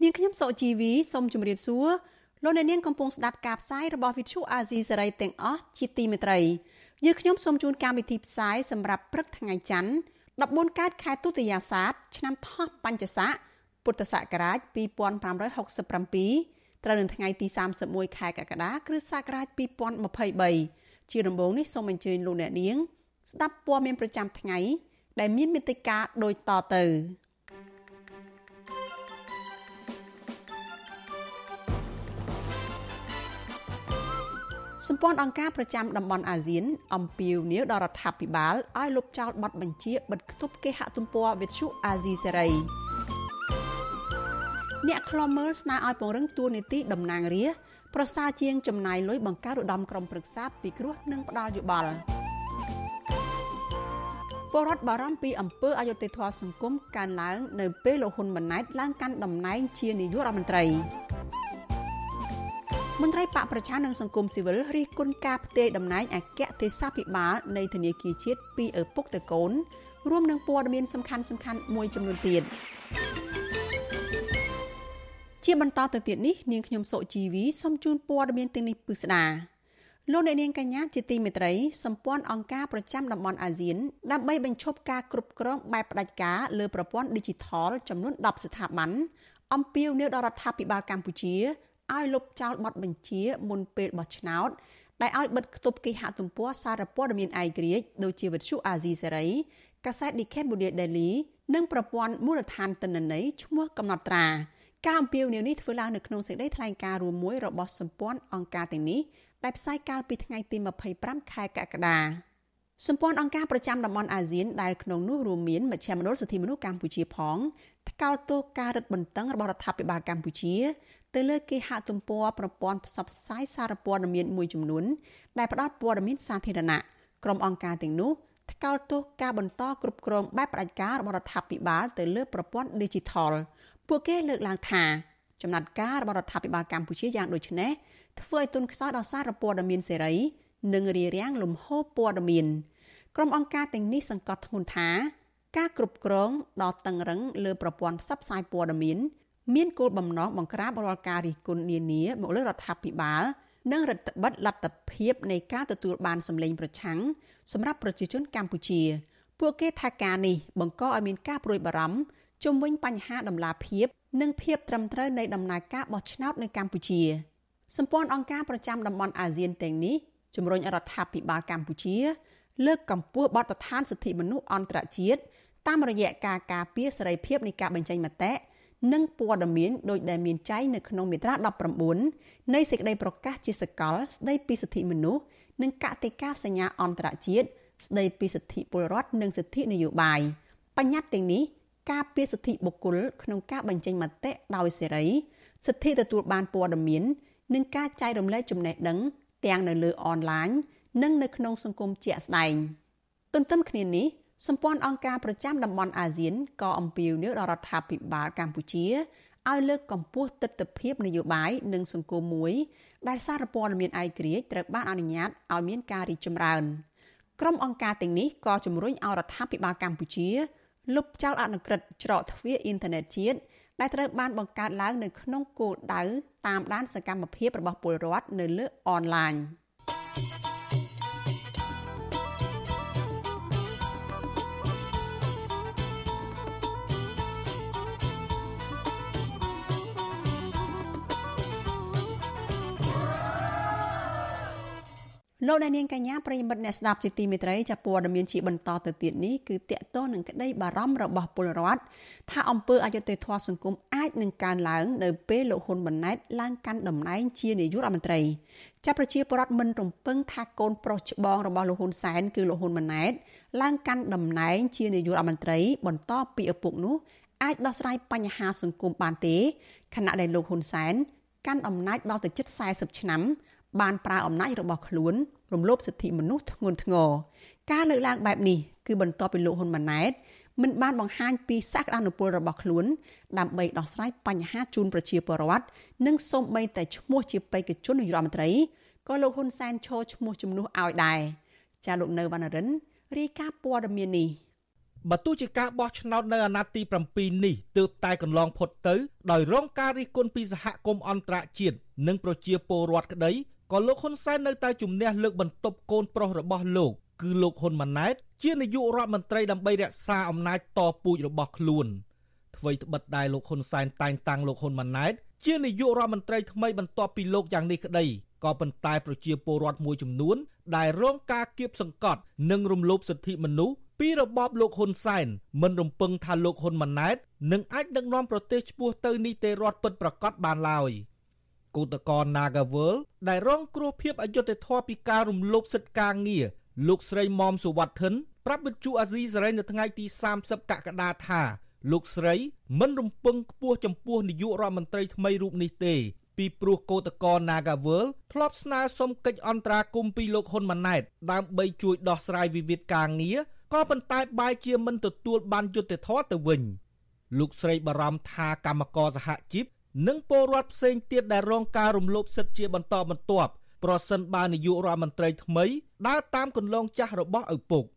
នាងខ្ញុំសុជីវីសូមជម្រាបសួរលោកអ្នកនាងកំពុងស្ដាប់ការផ្សាយរបស់ Vuthu Azizi Serai ទាំងអស់ជាទីមេត្រីយើងខ្ញុំសូមជូនកម្មវិធីផ្សាយសម្រាប់ព្រឹកថ្ងៃច័ន្ទ14កើតខែទុតិយាសាទឆ្នាំថោះបัญចស័កពុទ្ធសករាជ2567ត្រូវនៅថ្ងៃទី31ខែកក្កដាគ្រិស្តសករាជ2023ជាដំបូងនេះសូមអញ្ជើញលោកអ្នកនាង ស្ដាប់ព័ត៌មានប្រចាំថ្ងៃដែលមានមេត្តាដូចតទៅ សម្ព័ន្ធអង្គការប្រចាំតំបន់អាស៊ានអំពាវនាវដល់រដ្ឋាភិបាលឲ្យលុបចោលបទបញ្ជាបិទគប់គេហទំព័រវិទ្យុអាស៊ីសេរីអ្នកខ្លំមើលស្នើឲ្យពង្រឹងទួលនីតិតំណាងរាស្ត្រប្រសើរជាងចំណាយលុយបង្កើតឧត្តមក្រុមប្រឹក្សាពិគ្រោះនិងផ្ដាល់យោបល់ពលរដ្ឋបារម្ភពីអំពើអយុត្តិធម៌សង្គមកើនឡើង នៅពេលលោកហ៊ុនម៉ាណែតឡើងកាន់តំណែងជានាយករដ្ឋមន្ត្រី មន្ត្រីបកប្រជានិងសង្គមស៊ីវិលរិះគន់ការផ្ទេរតំណែងអគ្គទេសាភិបាលនៃធនាគារជាតិពីឪពុកទៅកូន រួមនឹងព័ត៌មានសំខាន់សំខាន់មួយចំនួនទៀតជាបន្តទៅទៀតនេះនាងខ្ញុំសុជីវីសូមជូនព័ត៌មានទាំងនេះពិស្ដាលោកអ្នកនាងកញ្ញាជាទីមេត្រីសម្ព័ន្ធអង្គការប្រចាំតំបន់អាស៊ានដើម្បីបញ្ឈប់ការគ្រប់គ្រងបែបផ្ដាច់ការលើប្រព័ន្ធ Digital ចំនួន10ស្ថាប័នអំពាវនាវដល់រដ្ឋាភិបាលកម្ពុជា ឲ្យលុបចោលបទបញ្ជាមុនពេលបោះឆ្នោតដែលឲ្យបិទគប់គេហទំព័រសារព័ត៌មានឯករាជ្យដូចជាវិទ្យុអាស៊ីសេរីកាសែត The Cambodia Daily និងប្រព័ន្ធមូលដ្ឋានទិន្នន័យឈ្មោះកំណត់ត្រាការអំពាវនាវនេះធ្វើឡើងនៅក្នុងសេចក្តីថ្លែងការណ៍រួមមួយរបស់សម្ព័ន្ធអង្គការទាំងនេះដែលផ្សាយកាលពីថ្ងៃទី25ខែកក្កដាសម្ព័ន្ធអង្គការប្រចាំតំបន់អាស៊ានដែលក្នុងនោះរួមមានមជ្ឈមណ្ឌលសិទ្ធិមនុស្សកម្ពុជាផងថ្កោលទោសការរឹតបន្តឹងរបស់រដ្ឋាភិបាលកម្ពុជា ទៅលើគេហទំព័រប្រព័ន្ធផ្សព្វផ្សាយសារព័ត៌មានមួយចំនួនដែលផ្ដល់ព័ត៌មានសាធារណៈក្រុមអង្គការទាំងនោះថ្កោលទោសការបន្តគ្រប់គ្រងបែបផ្ដាច់ការរបស់រដ្ឋាភិបាលទៅលើប្រព័ន្ធ Digital ពួកគេលើកឡើងថាចំណាត់ការរបស់រដ្ឋាភិបាលកម្ពុជាយ៉ាងដូចនេះធ្វើឲ្យទុនខ្សោយដល់សារព័ត៌មានសេរី និងរារាំងលំហូរព័ត៌មានក្រុមអង្គការទាំងនេះសង្កត់ធ្ងន់ថា ការគ្រប់គ្រងដ៏តឹងរឹងលើប្រព័ន្ធផ្សព្វផ្សាយព័ត៌មាន មានគោលបំណងបង្ក្រាបរាល់ការរិះគន់នានាមកលើរដ្ឋាភិបាលនិងរដ្ឋបិទលទ្ធភាពនៃការទទួលបានសម្លេងប្រឆាំងសម្រាប់ប្រជាជនកម្ពុជា ពួកគេថាការនេះបង្កឲ្យមានការព្រួយបារម្ភជំវិញបញ្ហាដំណាភាពនិងភាពត្រឹមត្រូវនៃដំណើរការបោះឆ្នោតនៅកម្ពុជាសម្ព័ន្ធអង្គការប្រចាំតំបន់អាស៊ានទាំងនេះជំរុញរដ្ឋាភិបាលកម្ពុជា លើកកម្ពស់បទដ្ឋានសិទ្ធិមនុស្សអន្តរជាតិតាមរយៈការការពារសេរីភាពនៃការបញ្ចេញមតិ និងព័ត៌មានដោយដែលមានចែងនៅក្នុងមាត្រា19នៃសេចក្តីប្រកាសជាសកល ស្តីពីសិទ្ធិមនុស្សនិងកតិកាសញ្ញាអន្តរជាតិស្តីពីសិទ្ធិពលរដ្ឋនិងសិទ្ធិនយោបាយបញ្ញត្តិទាំងនេះការពារសិទ្ធិបុគ្គលក្នុងការបញ្ចេញមតិដោយសេរីសិទ្ធិទទួលបានព័ត៌មាន និងការចែករំលែកចំណេះដឹង ទាំងនៅលើអនឡាញនិងនៅក្នុងសង្គមជាក់ស្ដែងទន្ទឹមគ្នានេះ សម្ព័ន្ធអង្គការប្រចាំតំបន់អាស៊ានក៏អំពាវនាវដល់រដ្ឋាភិបាលកម្ពុជាឲ្យលើកកម្ពស់ទស្សនវិជ្ជានយោបាយនិងសង្គមមួយដែលសារព័ត៌មានឯករាជ្យត្រូវបានអនុញ្ញាតឲ្យមានការរីកចម្រើនក្រុមអង្គការទាំងនេះក៏ជំរុញឲ្យរដ្ឋាភិបាលកម្ពុជាលុបចោលអនុក្រឹត្យច្រកទ្វារអ៊ីនធឺណិតជាតិដែលត្រូវបានបង្កើតឡើងនៅក្នុងគោលដៅតាមដានសកម្មភាពរបស់ពលរដ្ឋនៅលើអនឡាញ។ លោកអ្នកនាងកញ្ញាប្រិយមិត្តអ្នកស្ដាប់ជាទីមេត្រីចាព័ត៌មានជាបន្តទៅទៀតនេះគឺតកតងនឹងក្តីបារម្ភរបស់ពលរដ្ឋថាអង្គើអយុធធម៌សង្គមអាចនឹងកើនឡើងនៅពេលលោកហ៊ុនម៉ាណែតឡើងកាន់តំណែងជានាយករដ្ឋមន្ត្រីចាប់ប្រជាពលរដ្ឋមិនរំពឹងថាកូនប្រុសច្បងរបស់លោកហ៊ុនសែនគឺលោកហ៊ុនម៉ាណែតឡើងកាន់តំណែងជានាយករដ្ឋមន្ត្រី បន្តពីឪពុកនោះអាចដោះស្រាយបញ្ហាសង្គមបានទេខណៈដែលលោកហ៊ុនសែនកាន់អំណាចដល់ទៅជិត40ឆ្នាំ បានប្រើអំណាចរបស់ខ្លួន រំលោភសិទ្ធិមនុស្សធ្ងន់ធ្ងរការលើកឡើងបែបនេះគឺបន្ទាប់ពីលោកហ៊ុនម៉ាណែតមិនបានបង្ហាញពីសក្តានុពលរបស់ខ្លួន ដើម្បីដោះស្រាយបញ្ហាជូនប្រជាពលរដ្ឋនិងសូម្បីតែឈ្មោះជាបេក្ខជននាយករដ្ឋមន្ត្រីក៏លោកហ៊ុនសែនឈរឈ្មោះជំនួសឲ្យដែរចាលោកនៅវណ្ណរិនរាយការណ៍ព័ត៌មាននេះបើទោះជាការបោះឆ្នោតនៅអាណត្តិទី7នេះទើបតែកន្លងផុតទៅដោយរងការរិះគន់ពីសហគមន៍អន្តរជាតិនិងប្រជាពលរដ្ឋក្តី ក៏លោកហ៊ុនសែននៅតែជំនះលើកបន្ទប់កូនប្រុសរបស់លោកគឺលោកហ៊ុនម៉ាណែត ជានាយករដ្ឋមន្ត្រីដើម្បីរក្សាអំណាចតពូជរបស់ខ្លួនអ្វីត្បិតដែលលោកហ៊ុនសែនតែងតាំងលោកហ៊ុនម៉ាណែតជានាយករដ្ឋមន្ត្រីថ្មីបន្ទាប់ពីលោកយ៉ាងនេះក្តីក៏ប៉ុន្តែប្រជាពលរដ្ឋមួយចំនួន ដែលរងការគៀបសង្កត់និងរំលោភសិទ្ធិមនុស្សពីរបបលោកហ៊ុនសែនមិនរំពឹងថាលោកហ៊ុនម៉ាណែតនឹងអាចដឹកនាំប្រទេសឆ្ពោះទៅនីតិរដ្ឋពិតប្រាកដបានឡើយ គឧតកោ Nagawal ដែលរងគ្រោះភាពអយុត្តិធម៌ពីការរំលោភសិទ្ធិការងារលោកស្រីមុំសុវត្ថិនប្រាប់វិទ្យុអាស៊ីសេរីនៅថ្ងៃទី30កក្កដាថាលោកស្រីមិនរំពឹងខ្ពស់ចំពោះនាយករដ្ឋមន្ត្រីថ្មីរូបនេះទេពីព្រោះកោតកោ Nagawal ធ្លាប់ស្នើសុំកិច្ចអន្តរាគមន៍ពីលោកហ៊ុនម៉ាណែតដើម្បីជួយដោះស្រាយវិវាទការងារក៏ប៉ុន្តែបែរជាមិនទទួលបានយុត្តិធម៌ទៅវិញលោកស្រីបារម្ភថាកម្មករសហជីព និងពលរដ្ឋផ្សេងទៀតដែលរងការរំលោភសិទ្ធិជាបន្តបន្ទាប់ប្រសិនបើនាយករដ្ឋមន្ត្រីថ្មីដើរតាមគន្លងចាស់របស់ឪពុក។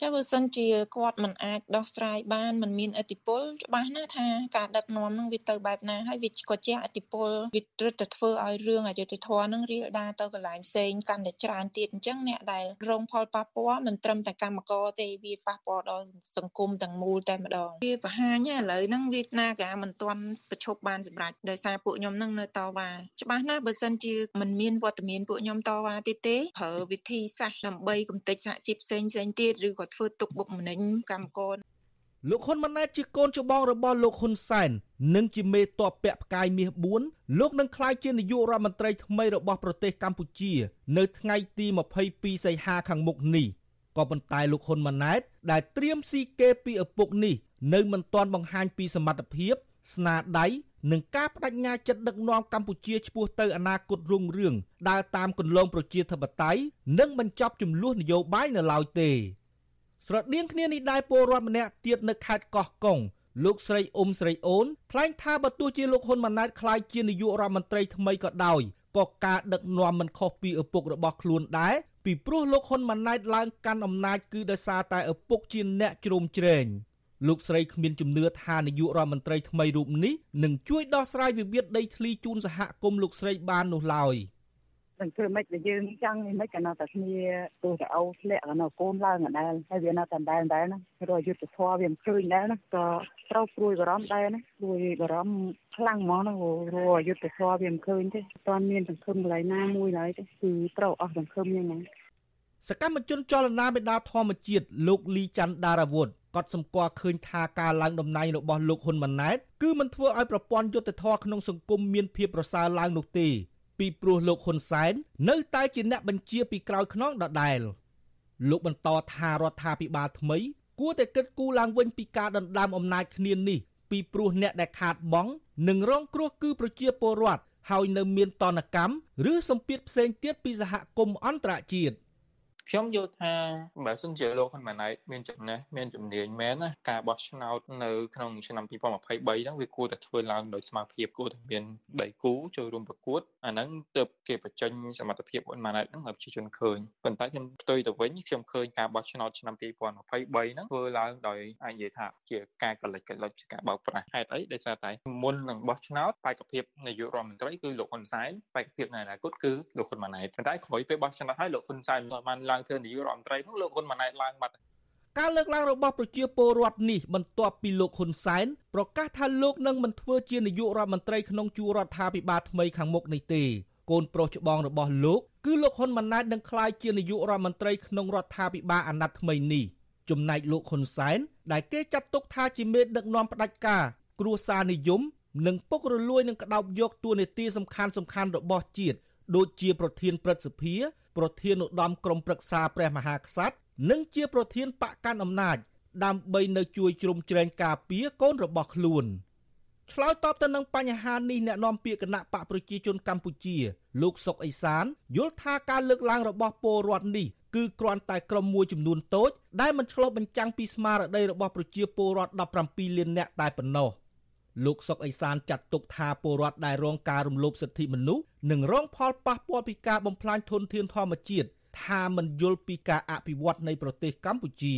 ចាបើសិនជាគាត់មិនអាចដោះស្រាយបានមិនមានអតិពលច្បាស់ណាស់ថាការដឹកនាំនឹងវាទៅបែបណាហើយវាក៏ជាអតិពលវាត្រឹមតែធ្វើឲ្យរឿងអយុធធម៌នឹងរៀលដាទៅកន្លែងផ្សេងកាន់តែច្រើនទៀតអញ្ចឹងអ្នកដែលរងផលប៉ះពាល់មិនត្រឹមតែកម្មករទេវាប៉ះពាល់ដល់សង្គមទាំងមូលតែម្ដងវាបង្ហាញឥឡូវហ្នឹងវាណាការមិនទាន់ប្រឈប់បានសម្រេចដោយសារពួកខ្ញុំនឹងនៅតវ៉ាច្បាស់ណាស់បើសិនជាមិនមានវត្តមានពួកខ្ញុំតវ៉ាទៀតទេប្រើវិធីសាស្ត្រដើម្បីកំទេចសហជីពផ្សេងផ្សេងទៀតឬក៏ក៏ធ្វើទុកបុកម្នេញកម្មករលោកហ៊ុនម៉ាណែតជាកូនច្បងរបស់លោកហ៊ុនសែននិងជាមេតបពាក់ផ្កាយមាស4លោកនឹងក្លាយជានាយករដ្ឋមន្ត្រីថ្មីរបស់ប្រទេសកម្ពុជា នៅថ្ងៃទី22សីហាខាងមុខនេះក៏ប៉ុន្តែលោកហ៊ុនម៉ាណែតដែលត្រៀមស៊ីគេពីឪពុកនេះនៅមិនទាន់បង្ហាញពីសមត្ថភាព ស្នាដៃនិងការបដិញ្ញាចិត្តដឹកនាំកម្ពុជាឆ្ពោះទៅអនាគតរុងរឿងដើរតាមគន្លងប្រជាធិបតេយ្យនិងបញ្ចប់ចំនួននយោបាយនៅឡើយទេ ស្រដៀងគ្នានេះដែរពលរដ្ឋម្នាក់ទៀតនៅខេត្តកោះកុងលោកស្រីអ៊ុំស្រីអូនថ្លែងថាបើទោះជាលោកហ៊ុនម៉ាណែតក្លាយជានាយករដ្ឋមន្ត្រីថ្មីក៏ដោយក៏ការដឹកនាំមិនខុសពីឪពុករបស់ខ្លួនដែរពីព្រោះលោកហ៊ុនម៉ាណែតឡើងកាន់អំណាចគឺដោយសារតែឪពុកជាអ្នកជ្រោមជ្រែងលោកស្រីគ្មានជំនឿថានាយករដ្ឋមន្ត្រីថ្មីរូបនេះនឹងជួយដោះស្រាយវិវាទដីធ្លីជូនសហគមន៍លោកស្រីបាននោះឡើយ។ នឹងធ្វើម៉េចដែលយើងចង់នេះមិនក៏នៅតែគ្នាទោះតែអូធ្លាក់ក៏នៅកូនឡើងដដែលហើយវានៅតែដដែលដែរណារយុទ្ធធម៌វាមិនឃើញដែរណាក៏ត្រូវព្រួយបារម្ភដែរណាព្រួយបារម្ភខ្លាំងហ្មងណារយុទ្ធធម៌វាមិនឃើញទេអត់មានសង្ឃឹមកន្លែងណាមួយឡើយទេគឺត្រូវអស់សង្ឃឹមយ៉ាងណាសកម្មជនចលនាមេដាធម្មជាតិលោកលីច័ន្ទដារាវុធក៏សម្គាល់ឃើញថាការឡើងតំណែងរបស់លោកហ៊ុនម៉ាណែតគឺមិនធ្វើឲ្យប្រព័ន្ធយុត្តិធម៌ក្នុងសង្គមមានភាពប្រសើរឡើងនោះទេ ពីព្រោះលោកហ៊ុនសែននៅតែជាអ្នកបញ្ជាពីក្រោយខ្នងដដែលលោកបន្តថារដ្ឋាភិបាលថ្មី គួរតែគិតគូរឡើងវិញពីការដណ្ដើមអំណាចគ្នានេះពីព្រោះអ្នកដែលខាតបង់និងរងគ្រោះគឺប្រជាពលរដ្ឋហើយនៅមានតនកម្មឬសម្ពាធផ្សេងទៀតពីសហគមន៍អន្តរជាតិ ខ្ញុំយល់ថាបើសិនជាលោកហ៊ុនម៉ាណែតមានចំណេះមានជំនាញមែនណាការបោះឆ្នោតនៅក្នុងឆ្នាំ2023ហ្នឹងវាគួរតែធ្វើឡើងដោយស្មារតីគួរតែមានដៃគូចូលរួមប្រកួតអាហ្នឹងទើបគេបញ្ចេញសមត្ថភាពហ៊ុនម៉ាណែតហ្នឹងឲ្យប្រជាជនឃើញប៉ុន្តែខ្ញុំផ្ទុយទៅវិញខ្ញុំឃើញការបោះឆ្នោតឆ្នាំ2023ហ្នឹងធ្វើឡើងដោយអាចនិយាយថាជាការកលិចកលុចជាការបោកប្រាស់ហេតុអីដោយសារតែមុននឹងបោះឆ្នោតបេក្ខភាពនាយករដ្ឋមន្ត្រីគឺលោកហ៊ុនសែនបេក្ខភាពនៅអនាគតគឺលោកហ៊ុនម៉ាណែតប៉ុន្តែក្រោយពេលបោះឆ្នោតហើយលោកហ៊ុនសែនមិនបានឡើងធ្វើនាយករដ្ឋមន្ត្រីនោះលោកហ៊ុនម៉ាណែតឡើងបាត់ការលើកឡើងរបស់ប្រជាពលរដ្ឋនេះបន្ទាប់ពីលោកហ៊ុនសែនប្រកាសថាលោកនឹងមិនធ្វើជានាយករដ្ឋមន្ត្រីក្នុងជួររដ្ឋាភិបាលថ្មីខាងមុខនេះទេកូនប្រុសច្បងរបស់លោកគឺលោកហ៊ុនម៉ាណែតនឹងក្លាយជានាយករដ្ឋមន្ត្រីក្នុងរដ្ឋាភិបាលអាណត្តិថ្មីនេះចំណែកលោកហ៊ុនសែនដែលគេចាត់ទុកថាជាមេដឹកនាំផ្ដាច់ការគ្រួសារនិយមនិងពុករលួយនឹងក្តោបយកតួនាទីសំខាន់សំខាន់របស់ជាតិ ដូចជាប្រធានព្រឹទ្ធសភាប្រធានឧត្តមក្រុមប្រឹក្សាព្រះមហាក្សត្រនិងជាប្រធានបកកាន់អំណាចដើម្បីនៅជួយជ្រោមជ្រែងការពារកូនរបស់ខ្លួនឆ្លើយតបទៅនឹងបញ្ហានេះអ្នកនាំពាក្យគណៈបកប្រជាជនកម្ពុជា លោកសុកអេសានយល់ថាការលើកឡើងរបស់ពលរដ្ឋនេះគឺគ្រាន់តែក្រុមមួយចំនួនតូចដែលមិនឆ្លុះបញ្ចាំងពីស្មារតីរបស់ប្រជាពលរដ្ឋ17លាននាក់តែប៉ុណ្ណោះ លោកសុកអេសានចាត់ទុកថាពលរដ្ឋដែលរងការរំលោភសិទ្ធិមនុស្សនិងរងផលប៉ះពាល់ពីការបំផ្លាញធនធានធម្មជាតិថាមិនយល់ពីការអភិវឌ្ឍនៃប្រទេសកម្ពុជា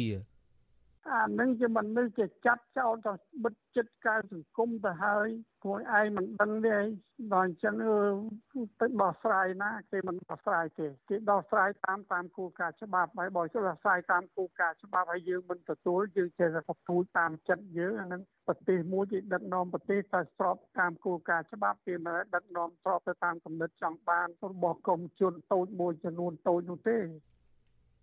អានឹងជាមនុស្សជាចាប់ចោលទៅបិទចិត្តការសង្គមទៅហើយខ្លួនឯងមិនដឹងទេដល់អញ្ចឹងទៅដោះស្រាយណាគេមិនដោះស្រាយទេគេដោះស្រាយតាមតាមគោលការណ៍ច្បាប់ហើយបើដោះស្រាយតាមគោលការណ៍ច្បាប់ហើយយើងមិនទទួលយើងចេះតែពូជតាមចិត្តយើងអានឹងប្រទេសមួយគេដឹកនាំប្រទេសតែស្របតាមគោលការណ៍ច្បាប់គេមិនដឹកនាំស្របទៅតាមគំនិតចង់បានរបស់ក្រុមជនតូចមួយចំនួនតូចនោះទេ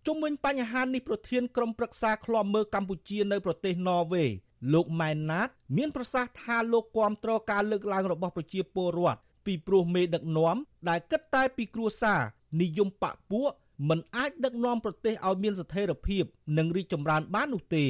ជុំវិញបញ្ហានេះប្រធានក្រុមប្រឹក្សាឃ្លាំមើលកម្ពុជានៅប្រទេសន័រវេសលោកម៉ែនណាត មានប្រសាសន៍ថាលោកគាំទ្រការលើកឡើងរបស់ប្រជាពលរដ្ឋពីព្រោះមេដឹកនាំដែលគិតតែពីគ្រួសារនិយមបកពួកមិនអាចដឹកនាំប្រទេសឲ្យមានស្ថិរភាព និងរីកចម្រើនបាននោះទេ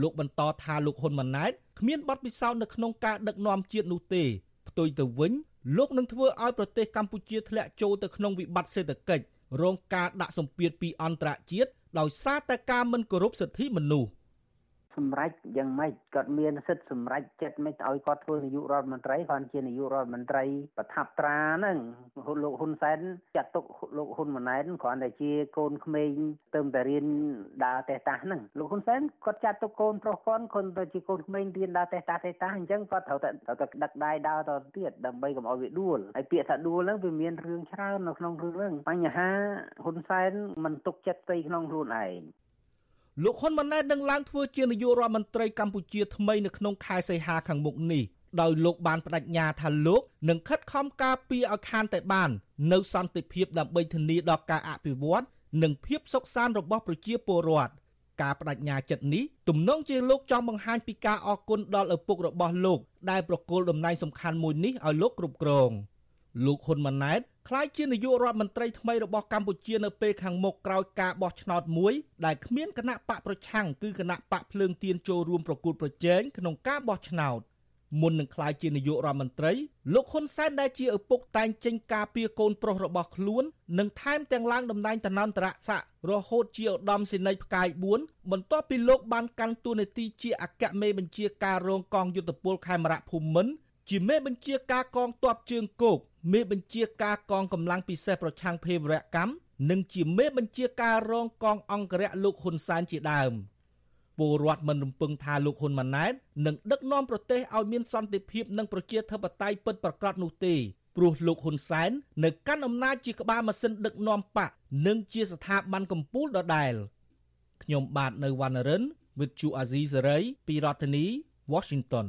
លោកបន្តថាលោកហ៊ុនម៉ាណែតគ្មានបទពិសោធន៍នៅក្នុងការដឹកនាំជាតិនោះទេផ្ទុយទៅវិញលោកនឹងធ្វើឲ្យប្រទេសកម្ពុជាធ្លាក់ចូលទៅក្នុងវិបត្តិសេដ្ឋកិច្ច រងការដាក់សម្ពាធពីអន្តរជាតិដោយសារតែការមិនគោរពសិទ្ធិមនុស្ស សម្រេចយ៉ាងម៉េចគាត់មានសិទ្ធិសម្រេចចិត្តមិនឲ្យគាត់ធ្វើនាយករដ្ឋមន្ត្រីគាត់ជានាយករដ្ឋមន្ត្រីប្រថាប់ត្រាហ្នឹងលោកហ៊ុនសែនចាត់ទុកលោកហ៊ុនម៉ាណែតគ្រាន់តែជាកូនក្មេងទៅតែរៀនដើរតេតាសហ្នឹងលោកហ៊ុនសែនគាត់ចាត់ទុកកូនប្រុសគាត់គាត់ទៅជាកូនក្មេងរៀនដើរតេតាសតេតាសអញ្ចឹងគាត់ត្រូវតែត្រូវតែដឹកដៃដើរទៅទៀតដើម្បីកុំឲ្យវាដួលហើយពាក្យថាដួលហ្នឹងវាមានរឿងច្រើននៅក្នុងរឿងហ្នឹងបញ្ហាហ៊ុនសែនមិនទុកចិត្តស្អីក្នុងខ្លួនឯង លោកហ៊ុនម៉ាណែតនឹងឡើងធ្វើជានាយករដ្ឋមន្ត្រីកម្ពុជាថ្មីនៅក្នុងខែសីហាខាងមុខនេះដោយលោកបានបដិញ្ញាថាលោកនឹងខិតខំការពារឲ្យខានតែបាន នៅសន្តិភាពដើម្បីធានាដល់ការអភិវឌ្ឍនិងភាពសុខសាន្តរបស់ប្រជាពលរដ្ឋការបដិញ្ញាចិត្តនេះទំនងជាលោកចង់បង្ហាញពីការអគុណដល់ឪពុករបស់លោកដែលប្រគល់តំណែងសំខាន់មួយនេះឲ្យលោកគ្រប់គ្រងលោកហ៊ុនម៉ាណែត ក្លាយជានាយករដ្ឋមន្ត្រីថ្មីរបស់កម្ពុជានៅពេលខាងមុខក្រោយការបោះឆ្នោតមួយដែលគ្មានគណៈបកប្រឆាំងគឺគណៈបកភ្លើងទៀនចូលរួមប្រគល់ប្រជែងក្នុងការបោះឆ្នោតមុននឹងក្លាយជានាយករដ្ឋមន្ត្រីលោកហ៊ុនសែនដែលជាឪពុកតែងចេញការពារកូនប្រុសរបស់ខ្លួននិងថែមទាំងឡើងតំណែងតំណន្តរស័ក្តិរហូតជាឧត្តមសេនីយ៍ផ្កាយ4បន្ទាប់ពីលោកបានកាន់តួនាទីជាអគ្គមេបញ្ជាការរងកងយុទ្ធពលខេមរៈភូមិន្ទ ជាមេបញ្ជាការកងទ័ពជើងគោកមេបញ្ជាការកងកម្លាំងពិសេសប្រឆាំងភេរវកម្មនិងជាមេបញ្ជាការរងកងអង្គរៈលោកហ៊ុនសែនជាដើមពលរដ្ឋមិនរំពឹងថាលោកហ៊ុនម៉ាណែតនឹងដឹកនាំប្រទេសឲ្យមានសន្តិភាពនិងប្រជាធិបតេយ្យពិតប្រាកដនោះទេព្រោះលោកហ៊ុនសែននៅកាន់អំណាចជាក្បាលម៉ាស៊ីនដឹកនាំបកនិងជាស្ថាប័នកម្ពុជាដដែលខ្ញុំបាទនៅវណ្ណរិន with Chu Azizi Saray ពីរដ្ឋធានី Washington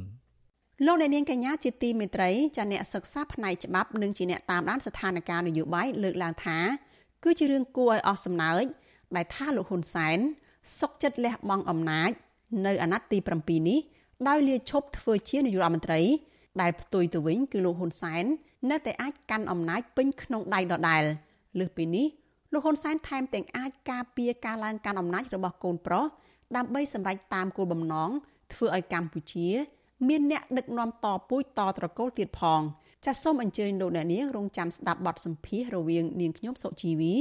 លោកអ្នកនាងកញ្ញាជាទីមេត្រីចាអ្នកសិក្សាផ្នែកច្បាប់និងជាអ្នកតាមដានស្ថានភាពនយោបាយលើកឡើងថាគឺជារឿងគួរឲ្យអស់សំណើចដែលថាលោកហ៊ុនសែនសុកចិត្តលះបង់អំណាច នៅអាណត្តិទី7នេះដោយលាឈប់ធ្វើជានាយករដ្ឋមន្ត្រី ដែលផ្ទុយទៅវិញគឺលោកហ៊ុនសែននៅតែអាចកាន់អំណាចពេញក្នុងដៃដដែលលើសពីនេះលោកហ៊ុនសែនថែមទាំងអាចការពារការឡើងកាន់អំណាចរបស់កូនប្រុសដើម្បីសម្រេចតាមគោលបំណងធ្វើឲ្យកម្ពុជា មានអ្នកដឹកនាំតពូជតត្រកូលទៀតផងចាសសូមអញ្ជើញលោកអ្នកនាងរងចាំស្ដាប់បទសម្ភាសរវាងនាងខ្ញុំសុជីវី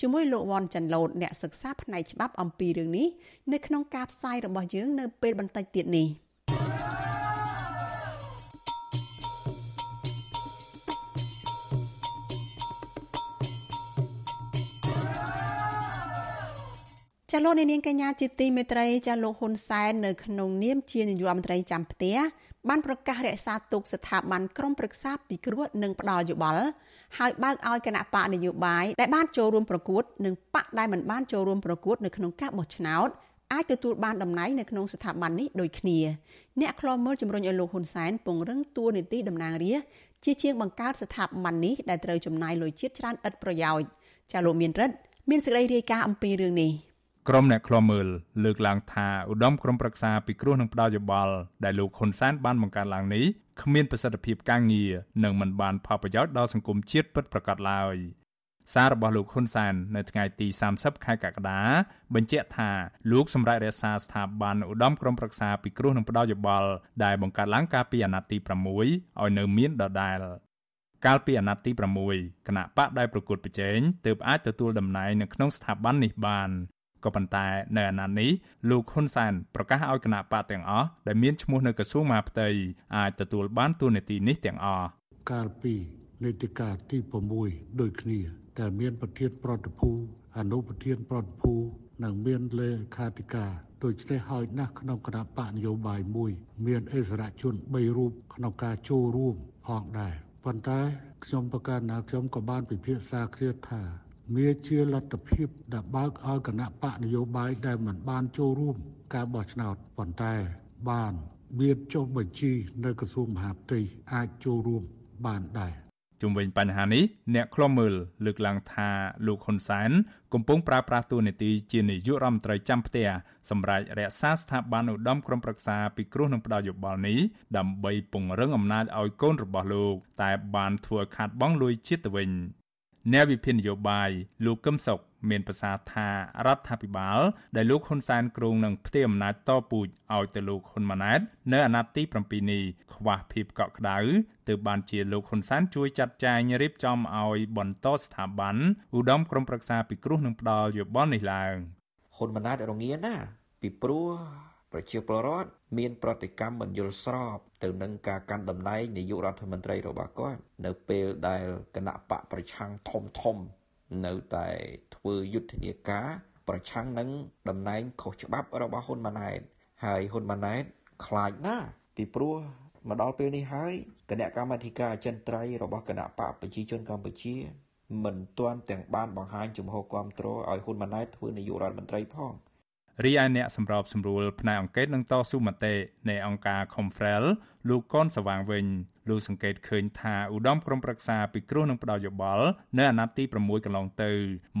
ជាមួយលោកវ៉ាន់ចាន់ឡូតអ្នកសិក្សាផ្នែកច្បាប់អំពីរឿងនេះនៅក្នុងការផ្សាយរបស់យើងនៅពេលបន្តិចទៀតនេះ ចាលោកនាងកញ្ញាជាទីមេត្រីចាលោកហ៊ុនសែននៅក្នុងនាមជានាយករដ្ឋមន្ត្រីចាំផ្ទះបានប្រកាសរក្សាទុកស្ថាប័នក្រមប្រឹក្សាពិគ្រោះនិងផ្ដាល់យោបល់ហើយបើកឲ្យគណៈបកនយោបាយដែលបានចូលរួមប្រកួតនិងបកដែលមិនបានចូលរួមប្រកួតនៅក្នុងការបោះឆ្នោតអាចទទួលបានតំណែងនៅក្នុងស្ថាប័ននេះដូចគ្នាអ្នកខ្លោមើលជំរុញឲ្យលោកហ៊ុនសែនពង្រឹងតួនាទីតំណាងរាស្ត្រជាជាងបង្កើតស្ថាប័ននេះដែលត្រូវចំណាយលុយជាតិច្រើនឥតប្រយោជន៍ចាលោកមានរិទ្ធមានសេចក្តីរាយការណ៍អំពីរឿងនេះ ក្រុមអ្នកឃ្លាំមើលលើកឡើងថាឧត្តមក្រុមប្រឹក្សាពិគ្រោះនឹងផ្ដល់យោបល់ដែលលោកហ៊ុនសែនបានបង្កើតឡើងនេះគ្មានប្រសិទ្ធភាពការងារនិងមិនបានផលប្រយោជន៍ដល់សង្គមជាតិពិតប្រាកដឡើយសាររបស់លោកហ៊ុនសែននៅថ្ងៃទី30ខែកក្កដាបញ្ជាក់ថាលោកសម្រាប់រក្សាស្ថាប័នឧត្តមក្រុមប្រឹក្សាពិគ្រោះនឹងផ្ដោតយោបល់ដែលបង្កើតឡើងកាលពីអាណត្តិទី6ឲ្យនៅមានដដែល កាលពីអាណត្តិទី6គណៈបកដែលប្រកួតប្រជែងទើបអាចទទួលតំណែងនៅក្នុងស្ថាប័ននេះបាន ក៏ប៉ុន្តែនៅអាណត្តិនេះលោកហ៊ុនសែនប្រកាសឲ្យគណៈបកទាំងអស់ដែលមានឈ្មោះនៅក្រសួងមហាផ្ទៃអាចទទួលបានតួនាទីនេះទាំងអស់កាលពីនីតិកាលទី6ដូចគ្នាតែមានប្រធានប្រតិភូអនុប្រធានប្រតិភូនិងមានលេខាធិការដូច្នេះហើយណាស់ក្នុងគណៈបកនយោបាយមួយ មានអិសរាជជន3រូបក្នុងការចូលរួមផងដែរប៉ុន្តែខ្ញុំប្រកាសណាខ្ញុំក៏បានពិភាក្សាគ្នាថា វាជាលទ្ធភាពដែលបើកឲ្យគណៈបកនយោបាយដែលមិនបានចូលរួមការបោះឆ្នោតប៉ុន្តែបានមានចុះបញ្ជីនៅក្រសួងមហាផ្ទៃអាចចូលរួមបានដែរជុំវិញបញ្ហានេះអ្នកខ្លំមើលលើកឡើងថាលោកហ៊ុនសែនកំពុងប្រើប្រាស់តួនាទីជានាយករដ្ឋមន្ត្រីចាំផ្ទះសម្រាប់រក្សាស្ថាប័នឧត្តមក្រុមប្រឹក្សាពិគ្រោះនឹងផ្ដោតយោបល់នេះដើម្បីពង្រឹងអំណាចឲ្យកូនរបស់លោក តែបានធ្វើខាត់បងលួយជាតិទៅវិញ អ្នកវិភាគនយោបាយលោកកឹមសុខមានប្រសាសន៍ថារដ្ឋាភិបាល ដែលលោកហ៊ុនសែនគ្រងនឹងផ្ទេរអំណាចតពូជឲ្យទៅលោកហ៊ុនម៉ាណែតនៅអាណត្តិទី7នេះខ្វះភាពកក់ក្ដៅទើបបានជាលោកហ៊ុនសែនជួយចាត់ចែងរៀបចំឲ្យបន្តស្ថាប័នឧត្តមក្រុមប្រឹក្សាពិគ្រោះនឹងផ្ដាល់យោបល់នេះឡើងហ៊ុនម៉ាណែតរងាណាពីព្រោះ ប្រជាពលរដ្ឋមានប្រតិកម្មមិនយល់ស្របទៅនឹងការកាន់តំណែងនាយករដ្ឋមន្ត្រីរបស់គាត់នៅពេលដែលគណៈបកប្រឆាំងធំធំនៅតែធ្វើយុទ្ធនាការប្រឆាំងនឹងតំណែងខុសច្បាប់របស់ហ៊ុនម៉ាណែតហើយហ៊ុនម៉ាណែតខ្លាចណាស់ពីព្រោះមកដល់ពេលនេះហើយគណៈកម្មាធិការអចិន្ត្រៃយ៍របស់គណៈបកប្រជាជនកម្ពុជាមិនទាន់ទាំងបានបង្ហាញជំហរគ្រប់គ្រងឲ្យហ៊ុនម៉ាណែតធ្វើនាយករដ្ឋមន្ត្រីផង រីឯអ្នកសម្របសម្រួលផ្នែកអង្កេតនឹងតស៊ូមតិនៃអង្គការ Confrel លោកកនសវាងវិញលោកសង្កេតឃើញថាឧត្តមក្រុមប្រឹក្សាពិគ្រោះនឹងផ្ដល់យោបល់នៅអាណត្តិទី6កន្លងទៅ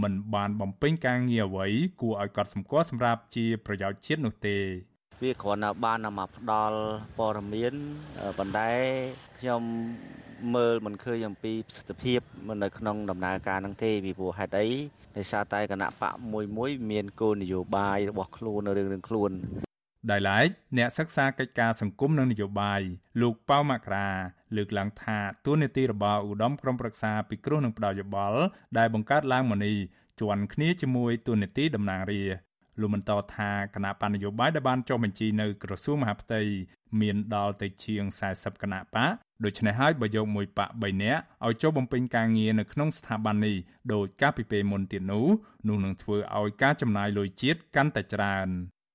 មិនបានបំពេញការងារអ្វីគួរឲ្យកត់សម្គាល់សម្រាប់ជាប្រយោជន៍ជាតិនោះទេវាគ្រាន់តែបានមកផ្ដល់ព័ត៌មានប៉ុន្តែខ្ញុំមើលមិនឃើញអំពីប្រសិទ្ធភាពនៅក្នុងដំណើរការនឹងទេពីព្រោះហេតុអី ដោយសារតែគណៈបកមួយមួយមានគោលនយោបាយរបស់ខ្លួននៅរឿងនឹងខ្លួនដោយឡែកអ្នកសិក្សាកិច្ចការសង្គមនិងនយោបាយលោកប៉ៅមករាលើកឡើងថាទួលនីតិរបស់ឧត្តមក្រុមប្រឹក្សាពិគ្រោះនឹងផ្ដោតយោបល់ដែលបង្កើតឡើងមកនេះជាន់គ្នាជាមួយទួលនីតិតំណាងរាលោកបន្តថាគណៈបណ្ឌនយោបាយដែលបានចុះបញ្ជីនៅក្រសួងមហាផ្ទៃមានដល់ទៅជាង40គណៈបក ដូច្នេះហើយបើយកមួយបក3នាក់ឲ្យចុះបំពេញការងារនៅក្នុងស្ថាប័ននេះដោយការពីពេលមុនទៀតនោះនោះនឹងធ្វើឲ្យការចំណាយលុយជាតិកាន់តែច្រើន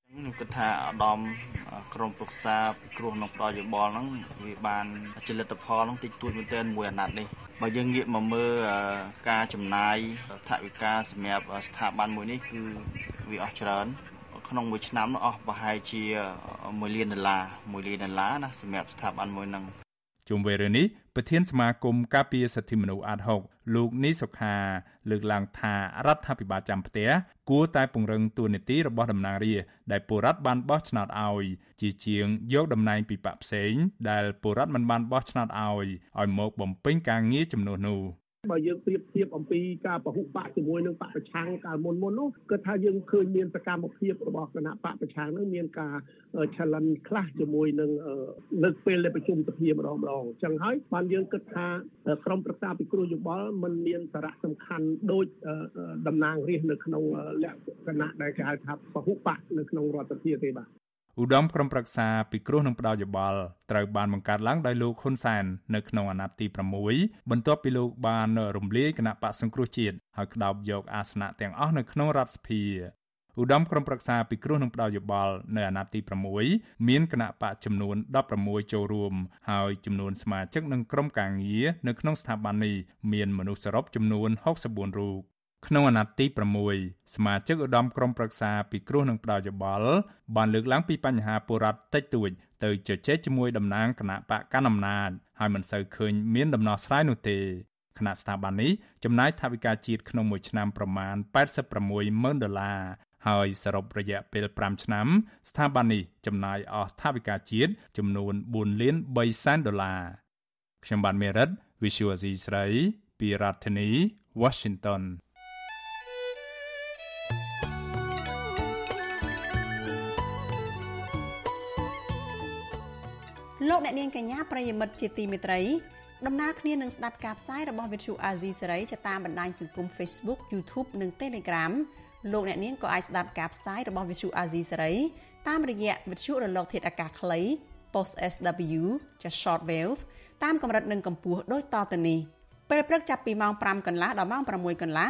ខ្ញុំគិតថាឧត្តមក្រមប្រឹក្សាពិគ្រោះក្នុងប្រយោបល់ហ្នឹងវាបានជាលទ្ធផលហ្នឹងតិចតួចមែនទែនមួយអាណត្តិនេះបើយើងងាកមកមើលការចំណាយថវិកាសម្រាប់ស្ថាប័នមួយនេះគឺវាអស់ច្រើនក្នុងមួយឆ្នាំអស់ប្រហែលជា1លានដុល្លារ1លានដុល្លារណាសម្រាប់ស្ថាប័នមួយហ្នឹង ជុំវិញរឿងនេះប្រធានសមាគមការពារសិទ្ធិមនុស្សអាត់ហុកលោកនីសុខាលើកឡើងថារដ្ឋាភិបាលចាំផ្ទះគួរតែពង្រឹងទួនាទីរបស់តំណាងរាស្ត្រដែលពលរដ្ឋបានបោះឆ្នោតឲ្យជាជាងយកតំណែងពីបកផ្សេងដែលពលរដ្ឋមិនបានបោះឆ្នោតឲ្យឲ្យមកបំពេញការងារចំនួននោះ បើយើងប្រៀបធៀបអំពីការពហុបកជាមួយនឹងបកប្រឆាំងកាលមុនមុននោះគឺថាយើងឃើញមានសកម្មភាពរបស់គណៈបកប្រឆាំងនឹងមានការ challenge ខ្លះជាមួយនឹងនៅពេលដែលប្រជុំសភាម្ដងម្ដងអញ្ចឹងហើយបានយើងគិតថាក្រមប្រឹក្សាពិគ្រោះយោបល់มันមានសារៈសំខាន់ដូចតំណាងរាស្ត្រនៅក្នុងលក្ខណៈដែលគេហៅថាពហុបកនៅក្នុងរដ្ឋសភាទេបាទ ឧត្តមក្រុមប្រឹក្សាពិគ្រោះនឹងផ្ដល់យោបល់ត្រូវបានបង្កើតឡើងដោយលោកហ៊ុនសែននៅក្នុងអាណត្តិទី6បន្ទាប់ពីលោកបានរំលាយគណៈបកសង្គ្រោះជាតិហើយក្តោបយកអាសនៈទាំងអស់នៅក្នុងរដ្ឋសភាឧត្តមក្រុមប្រឹក្សាពិគ្រោះនឹងផ្ដល់យោបល់នៅអាណត្តិទី6មានគណៈបកចំនួន16ចូលរួមហើយចំនួនសមាជិកនិងក្រុមការងារនៅក្នុងស្ថាប័ននេះមានមនុស្សសរុបចំនួន64រូប ក្នុងអាណត្តិទី6សមាជិកឧត្តមក្រុមប្រឹក្សាពិគ្រោះនឹងផ្ដល់យោបល់បានលើកឡើងពីបញ្ហាបុរដ្ឋតិចតួចទៅជជែកជាមួយតំណាងគណៈបកកណ្ដាលអំណាចហើយមិនសូវឃើញមានដំណោះស្រាយនោះទេគណៈស្ថាប័ននេះចំណាយថវិកាជាតិក្នុងមួយឆ្នាំប្រមាណ86ម៉ឺនដុល្លារហើយសរុបរយៈពេល5ឆ្នាំ ស្ថាប័ននេះចំណាយអស់ថវិកាជាតិចំនួន4លាន3សែនដុល្លារខ្ញុំបាទមេរិត Visual C ស្រី ពីរដ្ឋធានី Washington លោកអ្នកនាងកញ្ញាប្រិយមិត្តជាទីមេត្រីដំណើរគ្នានឹងស្ដាប់ការផ្សាយរបស់ Vithu Azizi សេរីតាមបណ្ដាញសង្គម Facebook YouTube និង Telegram លោកអ្នកនាងក៏អាចស្ដាប់ការផ្សាយរបស់ Vithu Azizi សេរីតាមរយៈវិទ្យុរលកធាតុអាកាសខ្លី post SW ចា short wave តាមកម្រិតនិងកម្ពស់ដូចតទៅនេះពេលព្រឹកចាប់ពីម៉ោង5កន្លះដល់ម៉ោង6កន្លះ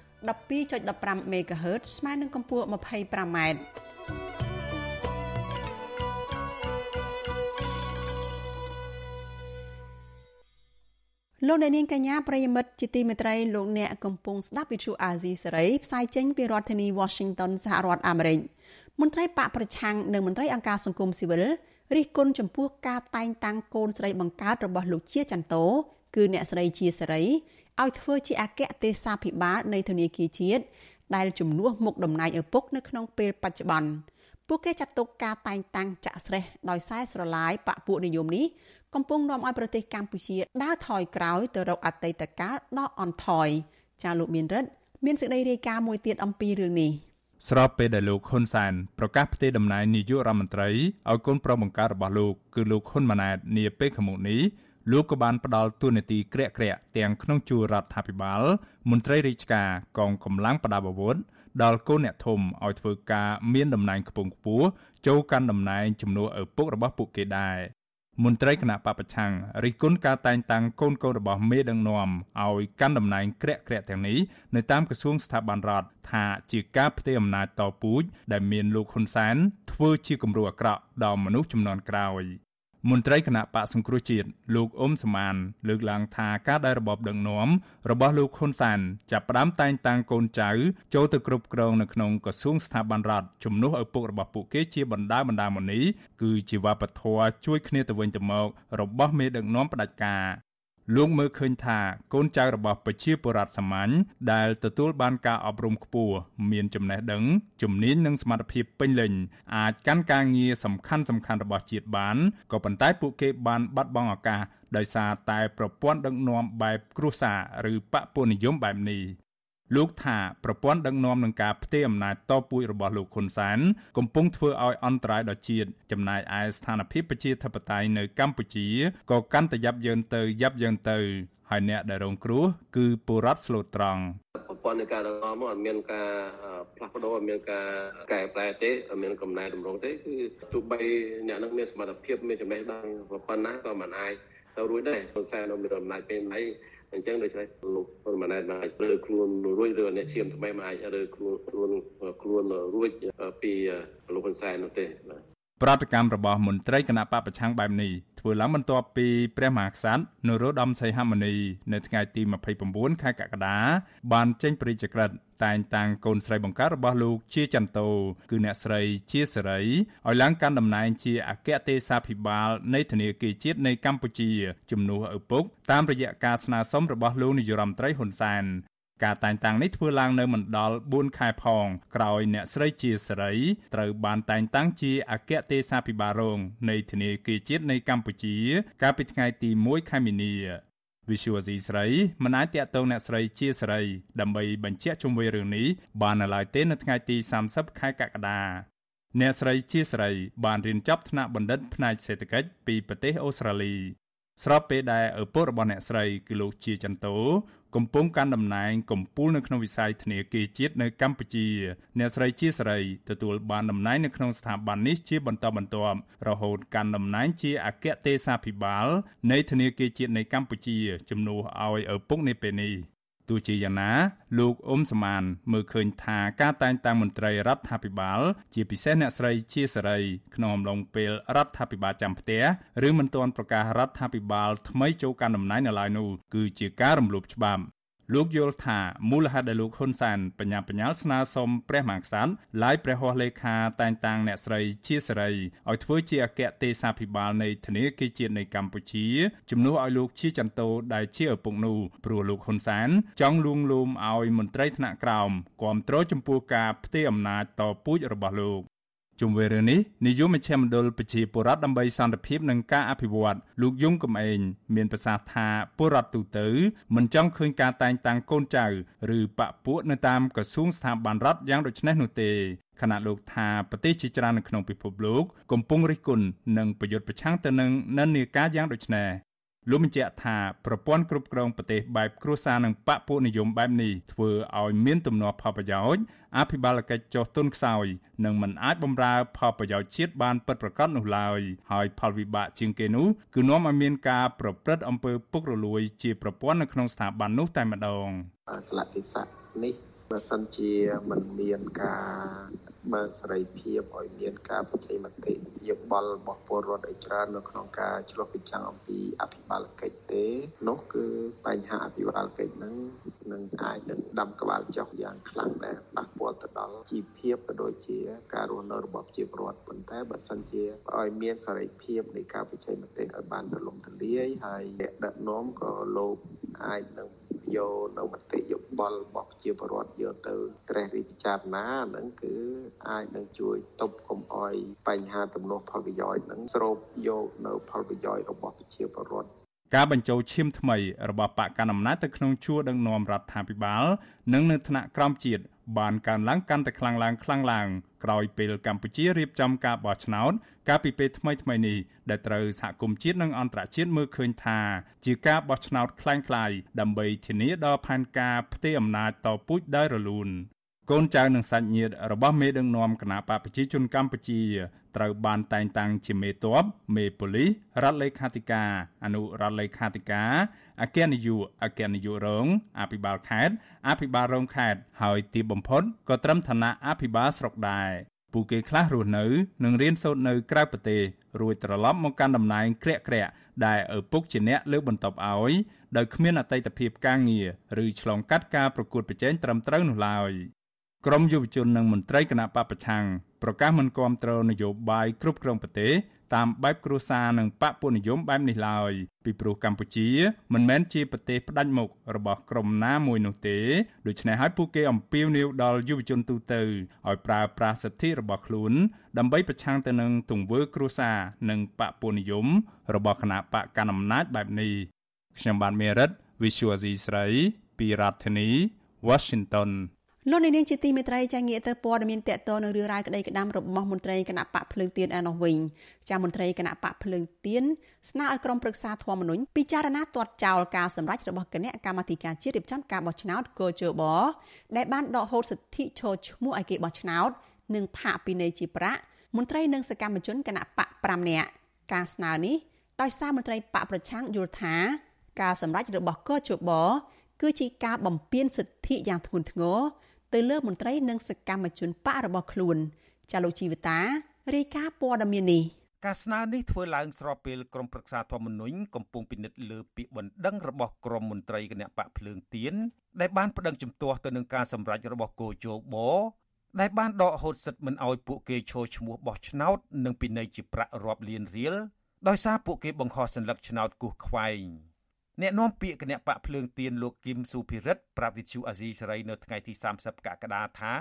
12.15 MHz ស្មើនឹងកម្ពស់ 25m លោកអ្នកនាងកញ្ញាប្រិយមិត្តជាទីមេត្រីលោកអ្នកកំពុងស្ដាប់វិទ្យុអាស៊ីសេរីផ្សាយចេញពីរដ្ឋធានី Washington សហរដ្ឋអាមេរិកមន្ត្រីបកប្រឆាំងនិងមន្ត្រីអង្គការសង្គមស៊ីវិលរិះគន់ចំពោះការតែងតាំងកូនស្រីបង្កើតរបស់លោកជាចន្ទោគឺអ្នកស្រីជាសេរី ឲ្យធ្វើជាអគ្គទេសាភិបាលនៃធនាគារជាតិដែលជំនួសមុខតំណែងឪពុកនៅក្នុងពេលបច្ចុប្បន្នពួកគេចាត់ទុកការតែងតាំងចាក់ស្រេះដោយខ្សែស្រឡាយបពពួកនិយមនេះកំពុងនាំឲ្យប្រទេសកម្ពុជាដើរថយក្រោយទៅរកអតីតកាលដ៏អន់ថយចាលោកមានរិទ្ធមានសេចក្តីរាយការណ៍មួយទៀតអំពីរឿងនេះស្របពេលដែលលោកហ៊ុនសែនប្រកាសផ្ទេរតំណែងនាយករដ្ឋមន្ត្រីឲ្យកូនប្រុសបង្ការរបស់លោកគឺលោកហ៊ុនម៉ាណែតនាពេលខាងមុខនេះ លោកក៏បានផ្ដល់ទួនាទីក្រាក់ក្រាក់ទាំងក្នុងជួររដ្ឋាភិបាល មន្ត្រីរាជការកងកម្លាំងប្រដាប់អាវុធដល់កូនអ្នកធំឲ្យធ្វើការមានតំណែងខ្ពង់ខ្ពស់ចូលកាន់តំណែងជំនួសឪពុករបស់ពួកគេដែរមន្ត្រីគណៈបពប្រឆាំងរិះគន់ការតែងតាំងកូនកូនរបស់មេដឹកនាំឲ្យកាន់តំណែងក្រាក់ក្រាក់ទាំងនេះនៅតាមក្រសួងស្ថាប័នរដ្ឋថាជាការផ្ទេរអំណាចតពូជដែលមានលោកហ៊ុនសែនធ្វើជាគំរូអាក្រក់ដល់មនុស្សចំនួនក្រោយ មន្ត្រីគណៈបកសង្គ្រោះជាតិលោកអ៊ុំសមានលើកឡើងថាការដែលរបបដឹកនាំរបស់លោកហ៊ុនសែនចាប់ផ្ដើមតែងតាំងកូនចៅចូលទៅគ្រប់គ្រងនៅក្នុងក្រសួងស្ថាប័នរដ្ឋជំនួសឪពុករបស់ពួកគេជាបណ្ដាបណ្ដាមុនីគឺជាវប្បធម៌ជួយគ្នាទៅវិញទៅមករបស់មេដឹកនាំផ្ដាច់ការ លោកមើលឃើញថាកូនចៅរបស់ប្រជាពលរដ្ឋសាមញ្ញដែលទទួលបានការអប់រំខ្ពស់មានចំណេះដឹងជំនាញនិងសមត្ថភាពពេញលេញអាចកាន់ការងារសំខាន់សំខាន់របស់ជាតិបានក៏ប៉ុន្តែពួកគេបានបាត់បង់ឱកាសដោយសារតែប្រព័ន្ធដឹកនាំបែបគ្រួសារឬបពុនិយមបែបនេះ លោកថាប្រព័ន្ធដឹកនាំនឹងការផ្ទេរអំណាចតពូជរបស់លោកហ៊ុនសែនកំពុងធ្វើឲ្យអន្តរាយដល់ជាតិចំណែកឯស្ថានភាពប្រជាធិបតេយ្យនៅកម្ពុជាក៏កាន់តែយ៉ាប់យ៉ឺនទៅយ៉ាប់យ៉ឺនទៅហើយអ្នកដែលរងគ្រោះគឺពលរដ្ឋស្លូតត្រង់ប្រព័ន្ធនៃការដឹកនាំមកអត់មានការផ្លាស់ប្ដូរអត់មានការកែប្រែទេអត់មានកំណែតម្រង់ទេគឺទោះបីអ្នកនឹងមានសមត្ថភាពមានចំណេះដឹងប៉ុណ្ណាក៏មិនអាចទៅរួចដែរហ៊ុនសែននៅមានអំណាចពេលណៃ អញ្ចឹងដូច្នេះលោកហ៊ុនម៉ាណែតមិនអាចរើខ្លួនរួចឬអ្នកឈាមថ្មីមិនអាចរើខ្លួនខ្លួនខ្លួនរួចពីលោកហ៊ុនសែននោះទេបាទ ប្រតិកម្មរបស់មន្ត្រីគណៈបពប្រឆាំងបែបនេះធ្វើឡើងបន្ទាប់ពីព្រះមហាក្សត្រនរោត្តមសីហមុនីនៅថ្ងៃទី29ខែកក្កដាបានចេញព្រះរាជក្រឹត្យតែងតាំងកូនស្រីបង្កើតរបស់លោកជាចន្ទោគឺអ្នកស្រីជាសេរីឲ្យឡើងកាន់តំណែងជាអគ្គទេសាភិបាលនៃធនាគារជាតិនៃកម្ពុជាជំនួសឪពុកតាមរយៈការស្នើសុំរបស់លោកនាយរដ្ឋមន្ត្រីហ៊ុនសែន ការតែងតាំងនេះធ្វើឡើងនៅមិនដល់4ខែផងក្រោយអ្នកស្រីជាសេរីត្រូវបានតែងតាំងជាអគ្គទេសាភិបាលរងនៃធនាគារជាតិនៃកម្ពុជា កាលពីថ្ងៃទី1ខែមីនាវិសុវស៊ីស្រីមិនអាចតាក់ទងអ្នកស្រីជាសេរីដើម្បីបញ្ជាក់ជុំវិញរឿងនេះបាននៅឡើយទេនៅថ្ងៃទី30ខែកក្កដាអ្នកស្រីជាសេរីបានរៀនចប់ថ្នាក់បណ្ឌិតផ្នែកសេដ្ឋកិច្ចពីប្រទេសអូស្ត្រាលីស្របពេលដែលឪពុករបស់អ្នកស្រីគឺលោកជាចន្ទោ កំពុងកាន់តំណែងកំពូលនៅក្នុងវិស័យធនាគារជាតិនៅកម្ពុជា អ្នកស្រីជាសេរីទទួលបានតំណែងនៅក្នុងស្ថាប័ននេះជាបន្តបន្ទាប់រហូតកាន់តំណែងជាអគ្គទេសាភិបាលនៃធនាគារជាតិនៃកម្ពុជាជំនួសឲ្យឪពុកនាពេលនេះ ទោះជាយ៉ាងណាលោកអ៊ុំសមានមើលឃើញថាការតែងតាំងមន្ត្រីរដ្ឋាភិបាល ជាពិសេសអ្នកស្រីជាសេរីក្នុងអំឡុងពេលរដ្ឋាភិបាលចាំផ្ទះឬមិនទាន់ប្រកាសរដ្ឋាភិបាលថ្មីចូលកាន់តំណែងនៅឡើយនោះគឺជាការរំលោភច្បាប់ លោកយល់ថាមូលហេតុដែលលោកហ៊ុនសែនបញ្ញាបញ្ញាលស្នើសុំព្រះមហាក្សត្រឡាយព្រះហស្ថលេខាតែងតាំងអ្នកស្រីជាសេរីឲ្យធ្វើជាអគ្គទេសាភិបាលនៃធនាគារជាតិនៃកម្ពុជាជំនួសឲ្យលោកជាចន្ទោដែលជាឪពុកនោះព្រោះលោកហ៊ុនសែនចង់លួងលោមឲ្យមន្ត្រីថ្នាក់ក្រោមគ្រប់គ្រងចំពោះការផ្ទេរអំណាចតពូជរបស់លោក ជុំវិញរឿងនេះនាយកមជ្ឈមណ្ឌលប្រជាពលរដ្ឋដើម្បីសន្តិភាពនិងការអភិវឌ្ឍលោកយងកំឯងមានប្រសាសន៍ថាពលរដ្ឋទូទៅមិនចង់ឃើញការតែងតាំងកូនចៅឬបពពួកនៅតាមក្រសួងស្ថាប័នរដ្ឋយ៉ាងដូចនេះនោះទេខណៈលោកថាប្រទេសជាច្រើននៅក្នុងពិភពលោកកំពុងរិះគន់និងប្រយុទ្ធប្រឆាំងទៅនឹងនិន្នាការយ៉ាងដូចនេះ លោកបញ្ជាក់ថាប្រព័ន្ធគ្រប់គ្រងប្រទេសបែបគ្រួសារនិងបពពួកនិយមបែបនេះធ្វើឲ្យមានទំនាស់ផលប្រយោជន៍អភិបាលកិច្ចចុះទុនខ្សោយនិងមិនអាចបម្រើផលប្រយោជន៍ជាតិបានពិតប្រាកដនោះឡើយហើយផលវិបាកជាងគេនោះគឺនាំឲ្យមានការប្រព្រឹត្តអំពើពុករលួយជាប្រព័ន្ធនៅក្នុងស្ថាប័ននោះតែម្ដងកលៈទេសៈនេះ បើសិនជាមិនមានការបើកសេរីភាពឲ្យមានការប្រជែងមតិយោបល់របស់ពលរដ្ឋឲ្យច្រើននៅក្នុងការឆ្លុះបញ្ចាំងអំពីអភិបាលកិច្ចទេនោះគឺបញ្ហាអភិបាលកិច្ចហ្នឹងនឹងអាចនឹងដាំក្បាលចុះយ៉ាងខ្លាំងដែរប៉ះពាល់ទៅដល់ជីវភាពក៏ដូចជាការរស់នៅរបស់ប្រជាពលរដ្ឋប៉ុន្តែបើសិនជាឲ្យមានសេរីភាពនៃការប្រជែងមតិឲ្យបានទូលំទូលាយហើយអ្នកដឹកនាំក៏លោកអាចនឹង យកនៅមតិយោបល់របស់ប្រជាពលរដ្ឋយកទៅត្រេះរិះពិចារណាហ្នឹងគឺអាចនឹងជួយទប់កុំអោយបញ្ហាទំនាស់ផលប្រយោជន៍ហ្នឹងស្រូបយកនៅផលប្រយោជន៍របស់ប្រជាពលរដ្ឋការបញ្ចូលឈាមថ្មីរបស់បកកណ្ដាលអំណាចទៅក្នុងជួរដឹកនាំរដ្ឋាភិបាល និងនៅថ្នាក់ក្រោមជាតិ បានកើនឡើងកាន់តែខ្លាំងឡើងខ្លាំងឡើងក្រោយពេលកម្ពុជារៀបចំការបោះឆ្នោតកាលពីពេលថ្មីថ្មីនេះដែលត្រូវសហគមន៍ជាតិនិងអន្តរជាតិមើលឃើញថាជាការបោះឆ្នោតคล้ายៗដើម្បីធានាដល់ផែនការផ្ទេរអំណាចតពូជដោយរលូនកូនចៅនិងសាច់ញាតិរបស់មេដឹកនាំគណបកប្រជាជនកម្ពុជា ត្រូវបានតែងតាំងជាមេតបមេប៉ូលីសរដ្ឋលេខាធិការអនុរដ្ឋលេខាធិការអគ្គនាយកអគ្គនាយករងអភិបាលខេត្តអភិបាលរងខេត្តហើយទីបំផុតក៏ត្រឹមឋានៈអភិបាលស្រុកដែរពួកគេខ្លះរស់នៅនិងរៀនសូត្រនៅក្រៅប្រទេសរួចត្រឡប់មកកាន់តំណែងក្រាក់ក្រាក់ដែលឪពុកជាអ្នកលើកបន្ទប់ឲ្យដោយគ្មានអតីតភាពការងារឬឆ្លងកាត់ការប្រកួតប្រជែងត្រឹមត្រូវនោះឡើយក្រមយុវជននិងមន្ត្រីគណៈបពប្រឆាំង ប្រកាសមិនគាំទ្រនយោបាយគ្រប់គ្រងប្រទេសតាមបែបគ្រួសារនិងបកពុនិយមបែបនេះឡើយពីព្រោះកម្ពុជា មិនមែនជាប្រទេសផ្ដាច់មុខរបស់ក្រុមណាមួយនោះទេដូច្នេះហើយពួកគេអំពាវនាវដល់យុវជនទូទៅឲ្យប្រើប្រាស់សិទ្ធិរបស់ខ្លួន ដើម្បីប្រឆាំងទៅនឹងទង្វើគ្រួសារនិងបកពុនិយមរបស់គណៈបកកណ្ដាលអំណាចបែបនេះខ្ញុំបានមេរិត Visual C ស្រីពីរដ្ឋធានី Washington លោកនាងជាទីមេត្រីចាងាកទៅព័ត៌មានតកតនៅរឿងរ៉ាវក្តីក្តាំរបស់មន្ត្រីគណៈបកភ្លើងទៀនឯនោះវិញចាមន្ត្រីគណៈបកភ្លើងទៀនស្នើឲ្យក្រុមប្រឹក្សាធម្មនុញ្ញពិចារណាទាត់ចោលការសម្រេចរបស់គណៈកម្មាធិការជាតិរៀបចំការបោះឆ្នោតកោជបដែលបានដកហូតសិទ្ធិចូលឈ្មោះឲ្យគេបោះឆ្នោត និងផាកពិន័យជាប្រាក់មន្ត្រីនិងសកម្មជនគណៈបក5នាក់ការស្នើនេះដោយសារមន្ត្រីបកប្រឆាំងយល់ថា ការសម្រេចរបស់កោជបគឺជាការបំពានសិទ្ធិយ៉ាងធ្ងន់ធ្ងរ ទៅលើមន្ត្រីនិងសកម្មជនបករបស់ខ្លួនចាលោកជីវតារាយការណ៍ព័ត៌មាននេះការស្នើនេះធ្វើឡើងស្របពេលក្រមប្រឹក្សាធម្មនុញ្ញកំពុងពិនិត្យលើពាក្យបណ្ដឹងរបស់ក្រមមន្ត្រីគណៈបកភ្លើងទៀនដែលបានប្តឹងជំទាស់ទៅនឹងការសម្រេចរបស់គោជបដែលបានដកហូតសិទ្ធិមិនអោយពួកគេចូលឈ្មោះបោះឆ្នោតនិងពិន័យជាប្រាក់រាប់លានរៀលដោយសារពួកគេបង្ខំសัญลักษณ์ឆ្នោតគូសខ្វែង អ្នកនាំពាក្យគណៈបកភ្លើងទៀនលោកគឹមសុភិរិទ្ធប្រាប់វិទ្យុអាស៊ីសេរីនៅថ្ងៃទី30កក្កដាថា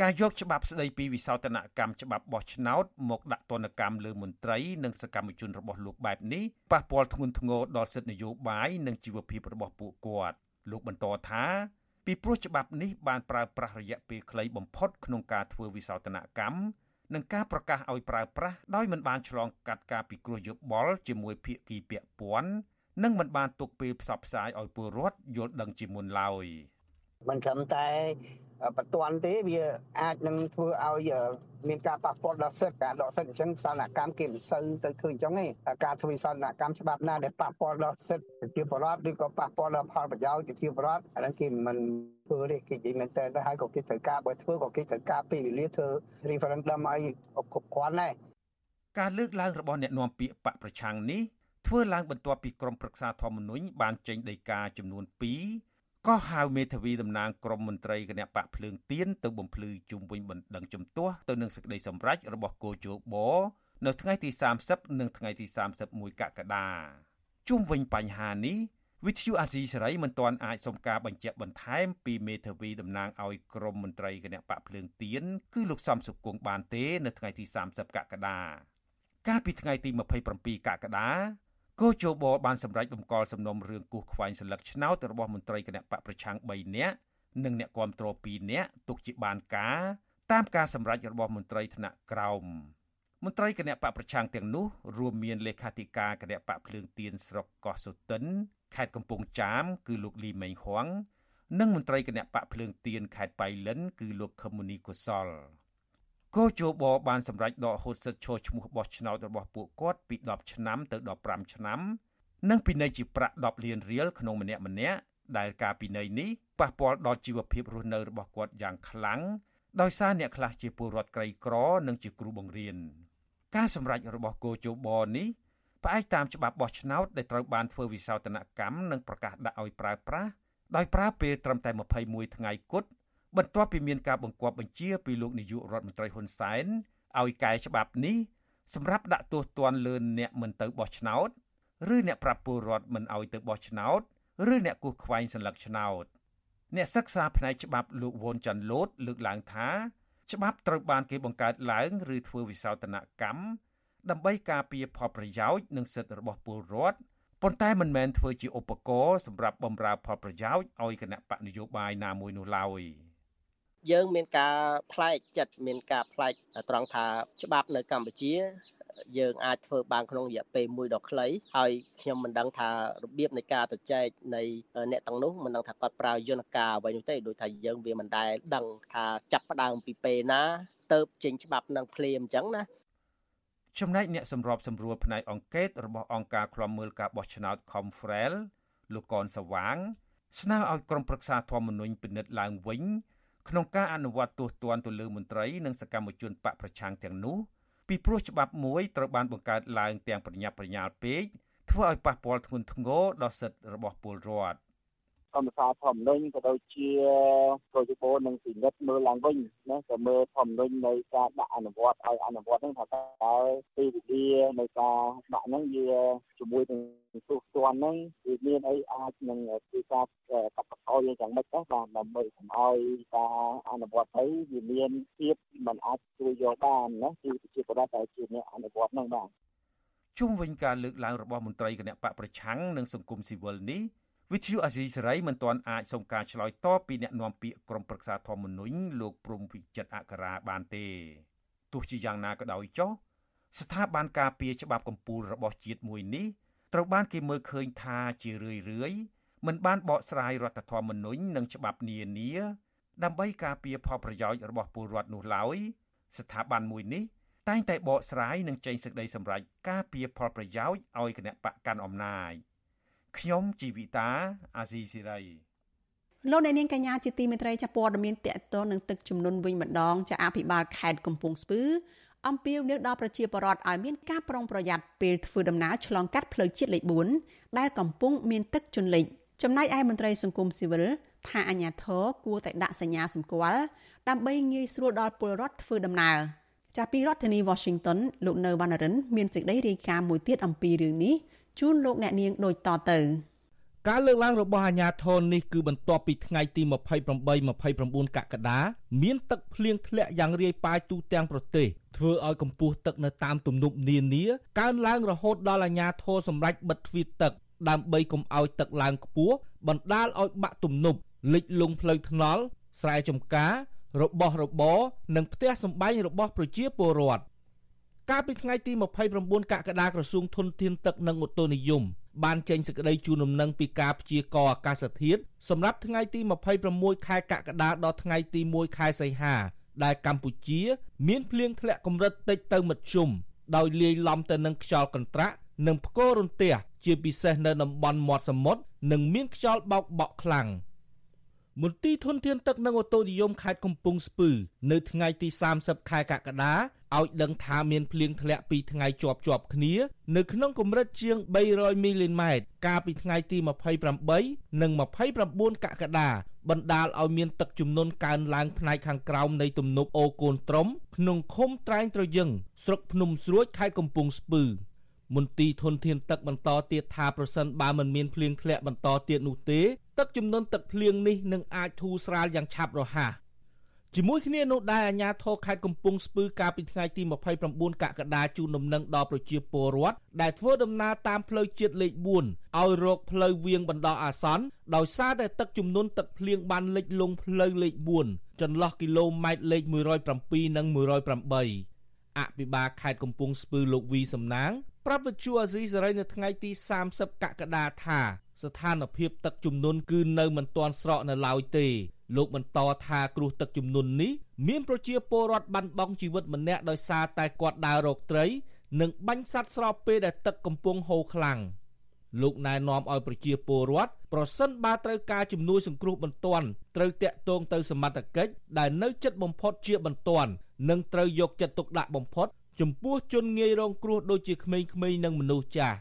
ការយកច្បាប់ស្ដីពីវិសោធនកម្មច្បាប់បោះឆ្នោតមកដាក់ទណ្ឌកម្មលើមន្ត្រីនិងសកម្មជនរបស់លោកបែបនេះប៉ះពាល់ធ្ងន់ធ្ងរដល់សិទ្ធិនយោបាយនិងជីវភាពរបស់ពួកគាត់លោកបន្តថាពីព្រោះច្បាប់នេះបានប្រើប្រាស់រយៈពេលខ្លីបំផុតក្នុងការធ្វើវិសោធនកម្មនិងការប្រកាសឲ្យប្រើប្រាស់ដោយមិនបានឆ្លងកាត់ការពិគ្រោះយោបល់ជាមួយភាគីពាក់ព័ន្ធ និងមិនបានទុកពេលផ្សព្វផ្សាយឲ្យពលរដ្ឋយល់ដឹងជាមុនឡើយមិនត្រឹមតែបន្ទាន់ទេវាអាចនឹងធ្វើឲ្យមានការប៉ះពាល់ដល់សិទ្ធិការដកសិទ្ធិអញ្ចឹងសន្នកម្មគេមិនសូវទៅឃើញអញ្ចឹងទេការធ្វើសន្នកម្មច្បាប់ណាដែលប៉ះពាល់ដល់សិទ្ធិប្រជាពលរដ្ឋឬក៏ប៉ះពាល់ដល់ផលប្រយោជន៍ប្រជាពលរដ្ឋអាហ្នឹងគេមិនធ្វើទេគេនិយាយមែនតើហើយក៏គេត្រូវការបើធ្វើក៏គេត្រូវការពេលវេលាធ្វើ referendum ឲ្យគ្រប់គ្រាន់ដែរការលើកឡើងរបស់អ្នកនាំពាក្យបកប្រឆាំងនេះ ធ្វើឡើងបន្ទាប់ពីក្រុមប្រឹក្សាធម្មនុញ្ញបានចេញដីកាចំនួន2ក៏ហៅមេធាវីតំណាងក្រមមន្ត្រីគណៈបកភ្លើងទៀនទៅបំភ្លឺជុំវិញបណ្ដឹងជំទាស់ទៅនឹងសេចក្តីសម្រេចរបស់គោជបនៅថ្ងៃទី30និងថ្ងៃទី31កក្កដាជុំវិញបញ្ហានេះវិទ្យុអាស៊ីសេរីមិនទាន់អាចសុំការបញ្ជាក់បន្ថែមពីមេធាវីតំណាងឲ្យក្រមមន្ត្រីគណៈបកភ្លើងទៀនគឺលោកសំសុគង្គបានទេ នៅថ្ងៃទី30កក្កដាកាលពីថ្ងៃទី27កក្កដា គោជបបានសម្រេចបំកល់សំណុំរឿងគូសខ្វែងសន្លឹកឆ្នោតរបស់មន្ត្រីគណៈបកប្រឆាំង3នាក់និងអ្នកគាំទ្រ2នាក់ទុកជាបានការតាមការសម្រេចរបស់មន្ត្រីថ្នាក់ក្រោមមន្ត្រីគណៈបកប្រឆាំងទាំងនោះរួមមានលេខាធិការគណៈបកភ្លើងទៀនស្រុកកោះសូតិនខេត្តកំពង់ចាម គឺលោកលីមេងហួងនិងមន្ត្រីគណៈបកភ្លើងទៀនខេត្តបៃលិនគឺលោកខមនីកុសល គោជបបានសម្រេចដកហូតសិទ្ធិឈរឈ្មោះបោះឆ្នោតរបស់ពួកគាត់ពី10ឆ្នាំទៅ15ឆ្នាំ និងពិន័យជាប្រាក់10លានរៀលក្នុងម្នាក់ម្នាក់ដែលការពិន័យនេះប៉ះពាល់ដល់ជីវភាពរស់នៅរបស់គាត់យ៉ាងខ្លាំងដោយសារអ្នកខ្លះជាពលរដ្ឋក្រីក្រ និងជាគ្រូបង្រៀនការសម្រេចរបស់គោជបនេះផ្អែកតាមច្បាប់បោះឆ្នោតដែលត្រូវបានធ្វើវិសោធនកម្មនិងប្រកាសដាក់ឲ្យប្រើប្រាស់ដោយប្រើពេលត្រឹមតែ21ថ្ងៃគត់ បន្ទាប់ពីមានការបង្គាប់បញ្ជាពីលោកនាយករដ្ឋមន្ត្រីហ៊ុនសែនឲ្យកែច្បាប់នេះសម្រាប់ដាក់ទោសទណ្ឌលើអ្នកមិនទៅបោះឆ្នោតឬអ្នកប្រាប់ពលរដ្ឋមិនឲ្យទៅបោះឆ្នោតឬអ្នកគូសខ្វែងសัญลักษณ์ឆ្នោតអ្នកសិក្សាផ្នែកច្បាប់លោកវ៉ុនចាន់ឡូតលើកឡើងថាច្បាប់ត្រូវបានគេបង្កើតឡើងឬធ្វើវិសោធនកម្មដើម្បីការពារផលប្រយោជន៍និងសិទ្ធិរបស់ពលរដ្ឋប៉ុន្តែមិនមែនធ្វើជាឧបករណ៍សម្រាប់បម្រើផលប្រយោជន៍ឲ្យគណៈបកនយោបាយណាមួយនោះឡើយ។ យើងមានការផ្លែកចិត្តមានការផ្លែកត្រង់ថាច្បាប់នៅកម្ពុជាយើងអាចធ្វើបានក្នុងរយៈពេលមួយដ៏ខ្លីហើយខ្ញុំមិនដឹងថារបៀបនៃការទៅចែកនៃអ្នកទាំងនោះមិនដឹងថាគាត់ប្រើយន្តការអ្វីនោះទេដូចថាយើងវាមិនដែលដឹងថាចាប់ផ្ដើមពីពេលណាទៅចេញច្បាប់នឹងភ្លាមអញ្ចឹងណាចំណែកអ្នកសម្របសម្រួលផ្នែកអង្កេតរបស់អង្គការឃ្លាំមើលការបោះឆ្នោត Confrel លោកកនសវាងស្នើឲ្យក្រុមប្រឹក្សាធម្មនុញ្ញពិនិត្យឡើងវិញ ក្នុងការអនុវត្តទោសទណ្ឌទៅលើមន្ត្រីនិងសកម្មជនបកប្រឆាំងទាំងនោះពីព្រោះច្បាប់មួយត្រូវបានបង្កើតឡើងទាំងប្រញាប់ប្រញាល់ពេកធ្វើឲ្យប៉ះពាល់ធ្ងន់ធ្ងរដល់សិទ្ធិរបស់ពលរដ្ឋ កម្មសារធម្មនុញ្ញក៏ដូចជាកោជបនឹងពិនិត្យមើលឡើងវិញណាក៏មើលធម្មនុញ្ញនៃការដាក់អនុវត្តឲ្យអនុវត្តហ្នឹងថាតើពេលវេលានៃការដាក់ហ្នឹងវាជាមួយនឹងទោះទាន់ហ្នឹងវាមានអីអាចនឹងធ្វើការកាត់បន្ថយយ៉ាងម៉េចដែរបាទដើម្បីកុំឲ្យការអនុវត្តទៅវាមានភាពមិនអាចជួយយកបានណាគឺជាប្រដាតែជាអ្នកអនុវត្តហ្នឹងបាទជុំវិញការលើកឡើងរបស់មន្ត្រីគណៈបកប្រឆាំងនិងសង្គមស៊ីវិលនេះ វិទ្យុអាស៊ីសេរីមិនទាន់អាចសុំការឆ្លើយតបពីអ្នកនាំពាក្យក្រុមប្រឹក្សាធម្មនុញ្ញលោកព្រំវិចិត្រអក្សរាបានទេទោះជាយ៉ាងណាក៏ដោយចុះស្ថាប័នការពារច្បាប់កម្ពុជារបស់ជាតិមួយនេះត្រូវបានគេមើលឃើញថាជារឿយរឿយមិនបានបកស្រាយរដ្ឋធម្មនុញ្ញនិងច្បាប់នានា ដើម្បីការពារផលប្រយោជន៍របស់ពលរដ្ឋនោះឡើយស្ថាប័នមួយនេះតែងតែបកស្រាយនិងចេញសេចក្តីសម្រេចការពារផលប្រយោជន៍ឲ្យគណៈបកកាន់អំណាច ខ្ញុំជីវិតាអាស៊ីសេរីលោកអ្នកនាងកញ្ញាជាទីមេត្រីចាព័ត៌មានតកតនឹងទឹកជំនន់វិញម្ដងចាអភិបាលខេត្តកំពង់ស្ពឺអំពាវនាវដល់ប្រជាពលរដ្ឋឲ្យមានការប្រុងប្រយ័ត្នពេលធ្វើដំណើរឆ្លងកាត់ផ្លូវជាតិលេខ4ដែលកំពុងមានទឹកជន់លិចចំណែកឯមន្ត្រីសង្គមស៊ីវិលថាអាញាធរគួរតែដាក់សញ្ញាសម្គាល់ដើម្បីងាយស្រួលដល់ពលរដ្ឋធ្វើដំណើរចាស់ពីរដ្ឋធានី Washington លោកនៅវណ្ណរិន មានសេចក្តីរាយការណ៍មួយទៀតអំពីរឿងនេះ ជូនលោកអ្នកនាងដូចតទៅការលើកឡើងរបស់អាជ្ញាធរនេះគឺបន្ទាប់ពីថ្ងៃទី28 29កក្កដាមានទឹកភ្លៀងធ្លាក់យ៉ាងរាយប៉ាយទូទាំងប្រទេសធ្វើឲ្យកម្ពស់ទឹកនៅតាមទំនប់នានាកើនឡើងរហូតដល់អាជ្ញាធរសម្រេចបិទទ្វារទឹកដើម្បីកុំឲ្យទឹកឡើងខ្ពស់បណ្ដាលឲ្យបាក់ទំនប់លិចលង់ផ្លូវថ្នល់ស្រែចម្ការរបស់របរនិងផ្ទះសម្បែងរបស់ប្រជាពលរដ្ឋ កាលពីថ្ងៃទី29កក្កដាក្រសួងធនធានទឹកនិងអូតូនិយមបានចេញសេចក្តីជូនដំណឹងពីការព្យាករណ៍អាកាសធាតុសម្រាប់ថ្ងៃទី26ខែកក្កដាដល់ថ្ងៃទី1ខែសីហា ដែលកម្ពុជា មានភ្លៀងធ្លាក់កម្រិតតិចទៅមធ្យមដោយលាយឡំទៅនឹងខ្យល់កន្ត្រាក់និងផ្គររន្ទះជាពិសេសនៅតំបន់មាត់សមុទ្រនិងមានខ្យល់បោកបក់ខ្លាំងមន្ទីរធនធានទឹកនិងអូតូនិយមខេត្តកំពង់ស្ពឺ នៅថ្ងៃទី30ខែកក្កដា ឲ្យដឹងថាមានភ្លៀងធ្លាក់ពីថ្ងៃជាប់ជាប់គ្នា នៅក្នុងកម្រិតជាង300មីលីម៉ែត្រកាលពីថ្ងៃទី28និង29កក្កដាបណ្ដាលឲ្យមានទឹកជំនន់កើនឡើងផ្នែកខាងក្រោមនៃទំនប់អូកូនត្រំក្នុងឃុំត្រែងត្រយឹងស្រុកភ្នំស្រួចខេត្តកំពង់ស្ពឺមន្ទីរធនធានទឹកបន្តទៀតថាប្រសិនបើមិនមានភ្លៀងធ្លាក់បន្តទៀតនោះទេទឹកចំនួនទឹកភ្លៀងនេះនឹងអាចធូរស្រាលយ៉ាងឆាប់រហ័ស ជាមួយគ្នានោះដែរអាជ្ញាធរខេត្តកំពង់ស្ពឺកាលពីថ្ងៃទី29កក្កដាជូនដំណឹងដល់ប្រជាពលរដ្ឋដែលធ្វើដំណើរតាមផ្លូវជាតិលេខ4ឲ្យរកផ្លូវវាងបណ្ដោះអាសន្នដោយសារតែទឹកចំនួនទឹកភ្លៀងបានលិចលង់ផ្លូវលេខ4ចន្លោះគីឡូម៉ែត្រលេខ107និង108អភិបាលខេត្តកំពង់ស្ពឺលោកវីសំណាងប្រាប់វិទ្យុអាស៊ីសេរីនៅថ្ងៃទី30កក្កដាថាស្ថានភាពទឹកជំនន់គឺនៅមិនទាន់ស្រកនៅឡើយទេ លោកបន្តថាគ្រោះទឹកជំនន់នេះមានប្រជាពលរដ្ឋបាត់បង់ជីវិតម្នាក់ដោយសារតែគាត់ដើររកត្រី និងបាញ់សត្វស្របពេលដែលទឹកកំពុងហូរខ្លាំងលោកណែនាំឲ្យប្រជាពលរដ្ឋប្រសិនបើត្រូវការជំនួយសង្គ្រោះបន្ទាន់ត្រូវតាក់ទងទៅសមត្ថកិច្ចដែលនៅជិតបំផុតជាបន្ទាន់និងត្រូវយកចិត្តទុកដាក់បំផុត ចំពោះជនងាយរងគ្រោះដូចជាក្មេងៗនិងមនុស្សចាស់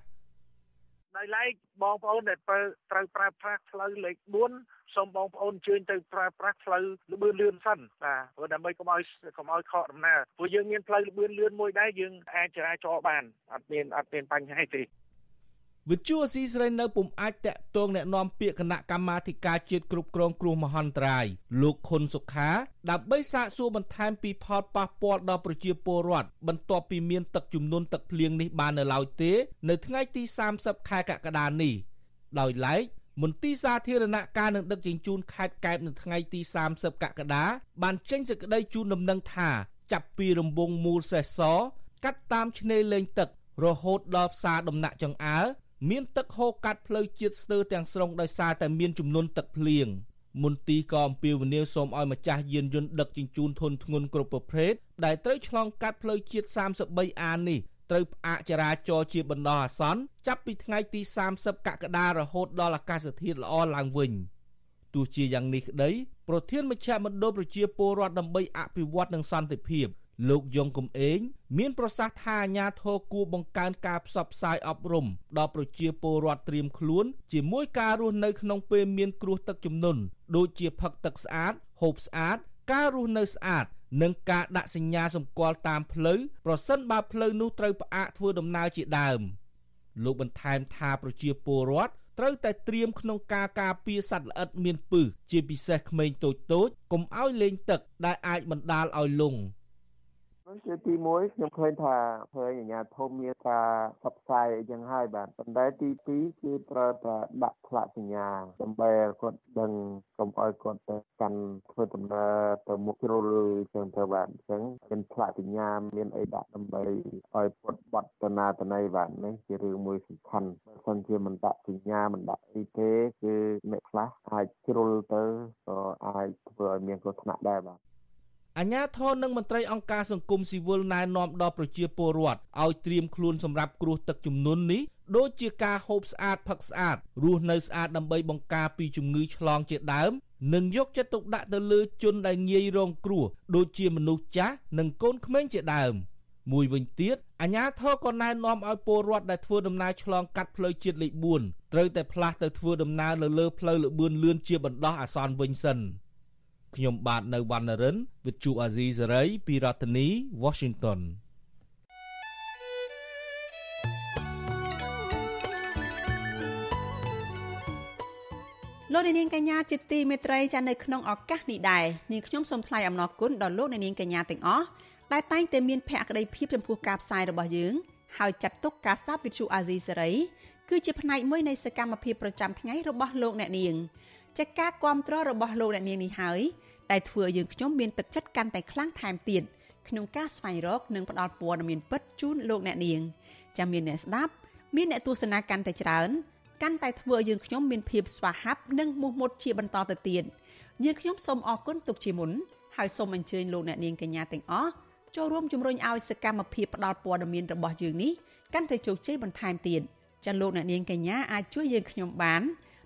ដោយឡែកបងប្អូនដែលត្រូវប្រើប្រាស់ផ្លូវលេខ4 សូមបងប្អូនអញ្ជើញទៅប្រើប្រាស់ផ្លូវលបឿនលឿនសិនបាទព្រោះដើម្បីកុំឲ្យកុំឲ្យខកដំណើរព្រោះយើងមានផ្លូវលបឿនលឿនមួយដែរយើងអាចចរាចរបានអត់មានអត់មានបញ្ហាទេវិទ្យុអស៊ីសេរីនៅពុំអាចតាក់ទងแนะនាំពាក្យគណៈកម្មាធិការជាតិគ្រប់គ្រងគ្រោះមហន្តរាយលោកខុនសុខាដើម្បីសាកសួរបន្ថែមពីផលប៉ះពាល់ដល់ប្រជាពលរដ្ឋបន្ទាប់ពីមានទឹកជំនន់ទឹកភ្លៀងនេះបាននៅឡើយទេនៅថ្ងៃទី30ខែកក្កដានេះដោយឡែក មន្ទីរសាធារណការនឹងដឹកជញ្ជូនខេត្តកែបនៅថ្ងៃទី30កក្កដាបានចេញសេចក្តីជូនដំណឹងថាចាប់ពីរង្វង់មូលសេះសកាត់តាមឆ្នេរលេងទឹករហូតដល់ផ្សារដំណាក់ចង្អើមានទឹកហូរកាត់ផ្លូវជាតិស្ទើរទាំងស្រុងដោយសារតែមានចំនួនទឹកភ្លៀងមន្ទីរក៏អំពាវនាវសូមឲ្យម្ចាស់យានយន្តដឹកជញ្ជូនធនធ្ងន់គ្រប់ប្រភេទដែលត្រូវឆ្លងកាត់ផ្លូវជាតិ 33A នេះ ត្រូវផ្អាកចរាចរណ៍ជាបណ្ដោះអាសន្នចាប់ពីថ្ងៃទី30កក្កដារហូតដល់អាកាសធាតុល្អឡើងវិញទោះជាយ៉ាងនេះក្តីប្រធានមជ្ឈមណ្ឌលប្រជាពលរដ្ឋដើម្បីអភិវឌ្ឍនិងសន្តិភាពលោកយងកំឯងមានប្រសាសន៍ថាអាញាធរគួរបង្កើនការផ្សព្វផ្សាយអប់រំដល់ប្រជាពលរដ្ឋត្រៀមខ្លួន ជាមួយការរស់នៅក្នុងពេលមានគ្រោះទឹកជំនន់ដូចជាផឹកទឹកស្អាត ហូបស្អាត ការរស់នៅស្អាត និងការដាក់សញ្ញាសម្គាល់តាមផ្លូវប្រសិនបើផ្លូវនោះត្រូវផ្អាកធ្វើដំណើរជាដើមលោកបន្ថែមថាប្រជាពលរដ្ឋត្រូវតែត្រៀមក្នុងការការពារសត្វល្អិតមានពិសជាពិសេសក្មេងតូចៗកុំឲ្យលេងទឹកដែលអាចបណ្ដាលឲ្យលង់ នោះជាទី1ខ្ញុំឃើញថាឃើញអាជ្ញាធរមានការផ្សព្វផ្សាយអីចឹងហើយបាទប៉ុន្តែទី2គឺត្រូវតែដាក់ផ្លាកសញ្ញាដើម្បីឲ្យគាត់ដឹងកុំឲ្យគាត់ទៅកាន់ធ្វើដំណើរទៅមុខជ្រុលចឹងទៅបាទអញ្ចឹងមានផ្លាកសញ្ញាមានអីដាក់ដើម្បីឲ្យពុតបត់តនាតន័យបាទនេះជារឿងមួយសំខាន់បើមិនជាមិនដាក់សញ្ញាមិនដាក់អីទេគឺអ្នកខ្លះអាចជ្រុលទៅក៏អាចធ្វើឲ្យមានគ្រោះថ្នាក់ដែរបាទ អាញាធរនិងមន្ត្រីអង្គការសង្គមស៊ីវិលណែនាំដល់ប្រជាពលរដ្ឋឲ្យត្រៀមខ្លួនសម្រាប់គ្រោះទឹកជំនន់នេះដូចជាការហូបស្អាតផឹកស្អាតរស់នៅស្អាតដើម្បីបង្ការពីជំងឺឆ្លងជាដើម និងយកចិត្តទុកដាក់ទៅលើជនដែលងាយរងគ្រោះដូចជាមនុស្សចាស់និងកូនក្មេងជាដើមមួយវិញទៀតអាញាធរក៏ណែនាំឲ្យពលរដ្ឋដែលធ្វើដំណើរឆ្លងកាត់ផ្លូវជាតិលេខ4ត្រូវតែផ្លាស់ទៅធ្វើដំណើរលើលើផ្លូវលបឿនលឿនជាបណ្ដោះអាសន្នវិញសិន។ ខ្ញុំបាទនៅវណ្ណរិន With Chu Azizi Saray ពីរដ្ឋធានី Washington លោកនាងកញ្ញាជាទីមេត្រីចានៅក្នុងឱកាសនេះដែរនាងខ្ញុំសូមថ្លែងអំណរគុណដល់លោកនាងកញ្ញាទាំងអស់ដែលតែងតែមានភក្ដីភាពចំពោះការផ្សាយរបស់យើងហើយចាត់ទុកការស្ដាប់វិទ្យុអាស៊ីសេរីគឺជាផ្នែកមួយនៃសកម្មភាពប្រចាំថ្ងៃរបស់លោកអ្នកនាង ចាការគ្រប់គ្រងរបស់លោកអ្នកនាងនេះហើយដែលធ្វើឲ្យយើងខ្ញុំមានទឹកចិត្តកាន់តែខ្លាំងថែមទៀតក្នុងការស្វែងរកនិងផ្តល់ព័ត៌មានពិតជូនលោកអ្នកនាងចាំមានអ្នកស្ដាប់មានអ្នកទស្សនាកាន់តែច្រើនកាន់តែធ្វើឲ្យយើងខ្ញុំមានភាពស្វាហាប់និងមោះមុតជាបន្តទៅទៀតយើងខ្ញុំសូមអរគុណទុកជាមុនហើយសូមអញ្ជើញលោកអ្នកនាងកញ្ញាទាំងអស់ចូលរួមជំរុញឲ្យសកម្មភាពផ្តល់ព័ត៌មានរបស់យើងនេះកាន់តែជោគជ័យបន្ថែមទៀតចាលោកអ្នកនាងកញ្ញាអាចជួយយើងខ្ញុំបាន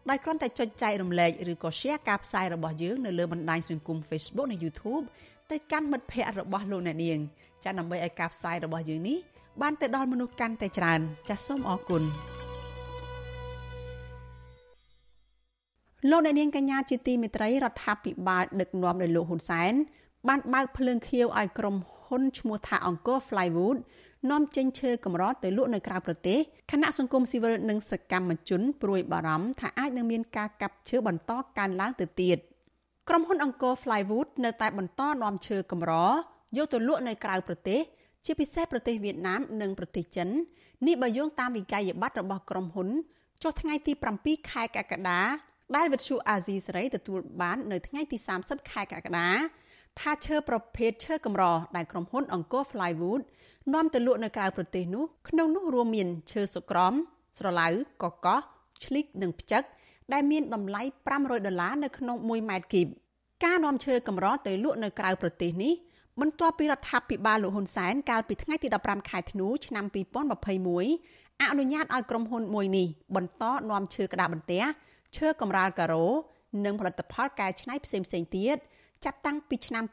ដោយគ្រាន់តែចុចចែករំលែកឬក៏ share ការផ្សាយរបស់យើងនៅលើបណ្ដាញសង្គម Facebook និង YouTube ទៅកាន់មិត្តភ័ក្តិរបស់លោកអ្នកនាងចា៎ដើម្បីឲ្យការផ្សាយរបស់យើងនេះបានទៅដល់មនុស្សកាន់តែច្រើន ចាសសូមអរគុណលោកអ្នកនាងកញ្ញាជាទីមេត្រីរដ្ឋាភិបាលដឹកនាំដោយលោកហ៊ុនសែនបានបើកភ្លើងខៀវឲ្យក្រុមហ៊ុនឈ្មោះថាអង្គរ Flywood នាំចេញឈើកម្រទៅលក់នៅក្រៅប្រទេសគណៈសង្គមស៊ីវិលនិងសកម្មជនព្រួយបារម្ភថាអាចនឹងមានការកាប់ឈើបន្តកើនឡើងទៅទៀតក្រុមហ៊ុនអង្គរ Flywood នៅតែបន្តនាំឈើកម្រយកទៅលក់នៅក្រៅប្រទេស ជាពិសេសប្រទេសវៀតណាមនិងប្រទេសចិននេះបើយោងតាមវិក័យប័ត្ររបស់ក្រុមហ៊ុនចុះថ្ងៃទី7ខែកក្កដាដែលវិទ្យុអាស៊ីសេរីទទួលបាននៅថ្ងៃទី30ខែកក្កដាថាឈើប្រភេទឈើកម្រដែលក្រុមហ៊ុនអង្គរ Flywood នាំទៅលក់នៅក្រៅប្រទេសនោះក្នុងនោះរួមមានឈើសុក្រំ ស្រឡៅកកោះឆ្លិកនិងផ្ចឹកដែលមានតម្លៃ500ដុល្លារនៅក្នុង1ម៉ែត្រគីបការនាំឈើកម្រទៅលក់នៅក្រៅប្រទេសនេះបន្ទាប់ពីរដ្ឋាភិបាលលោកហ៊ុនសែនកាលពីថ្ងៃទី15ខែធ្នូឆ្នាំ2021អនុញ្ញាតឲ្យក្រុមហ៊ុនមួយនេះបន្តនាំឈើក្តារបន្ទះឈើកម្រាលការ៉ូនិងផលិតផលកែច្នៃផ្សេងៗទៀតចាប់តាំងពីឆ្នាំ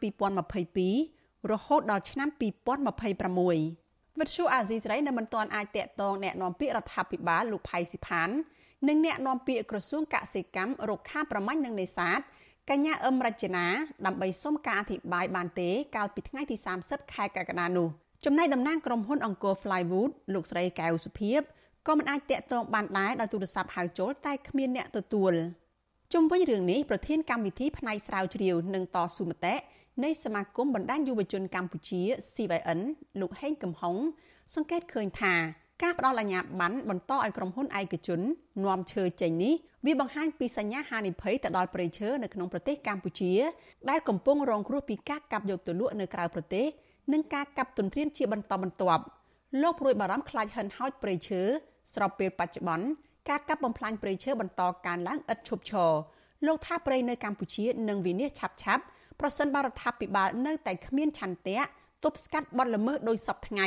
2022 រហូតដល់ឆ្នាំ2026វិទ្យុអាស៊ីសេរីនៅមិនទាន់អាចតាក់ទងแนะនាំពាក្យរដ្ឋាភិបាលលោកផៃស៊ីផាននិងแนะនាំពាក្យក្រសួងកសិកម្មរុក្ខាប្រមាញ់និងនេសាទកញ្ញាអឹមរចនាដើម្បីសុំការអធិប្បាយបានទេកាលពីថ្ងៃទី30ខែកក្កដានោះចំណែកតំណាងក្រុមហ៊ុនអង្គរ Flywood លោកស្រីកែវសុភីបក៏មិនអាចតាក់ទងបានដែរដោយទូរស័ព្ទហៅចូលតែគ្មានអ្នកទទួលជុំវិញរឿងនេះប្រធានកម្មវិធីផ្នែកស្រាវជ្រាវនិងតស៊ូមតិ នៃសមាគមបណ្ដាញយុវជនកម្ពុជា CYN លោកហេងកំហុងសង្កេតឃើញថាការផ្ដល់អាជ្ញាប័ណ្ណបន្តឲ្យក្រុមហ៊ុនឯកជននាំឈើចេញនេះវាបង្ហាញពីសញ្ញាហានិភ័យទៅដល់ប្រៃឈើនៅក្នុងប្រទេសកម្ពុជា ដែលកំពុងរងគ្រោះពីការកាប់យកទៅលក់នៅក្រៅប្រទេសនិងការកាប់ទន្ទ្រានជាបន្តបន្ទាប់លោកព្រួយបារម្ភខ្លាចហិនហោចប្រៃឈើស្របពេលបច្ចុប្បន្នការកាប់បំផ្លាញព្រៃឈើបន្តកើនឡើងឥតឈប់ឈរលោកថាព្រៃនៅកម្ពុជានឹងវិនិច្ឆ័យឆាប់ឆាប់ ប្រសិនបើរដ្ឋាភិបាលនៅតែគ្មានឆន្ទៈទប់ស្កាត់បទល្មើសដោយសពថ្ងៃ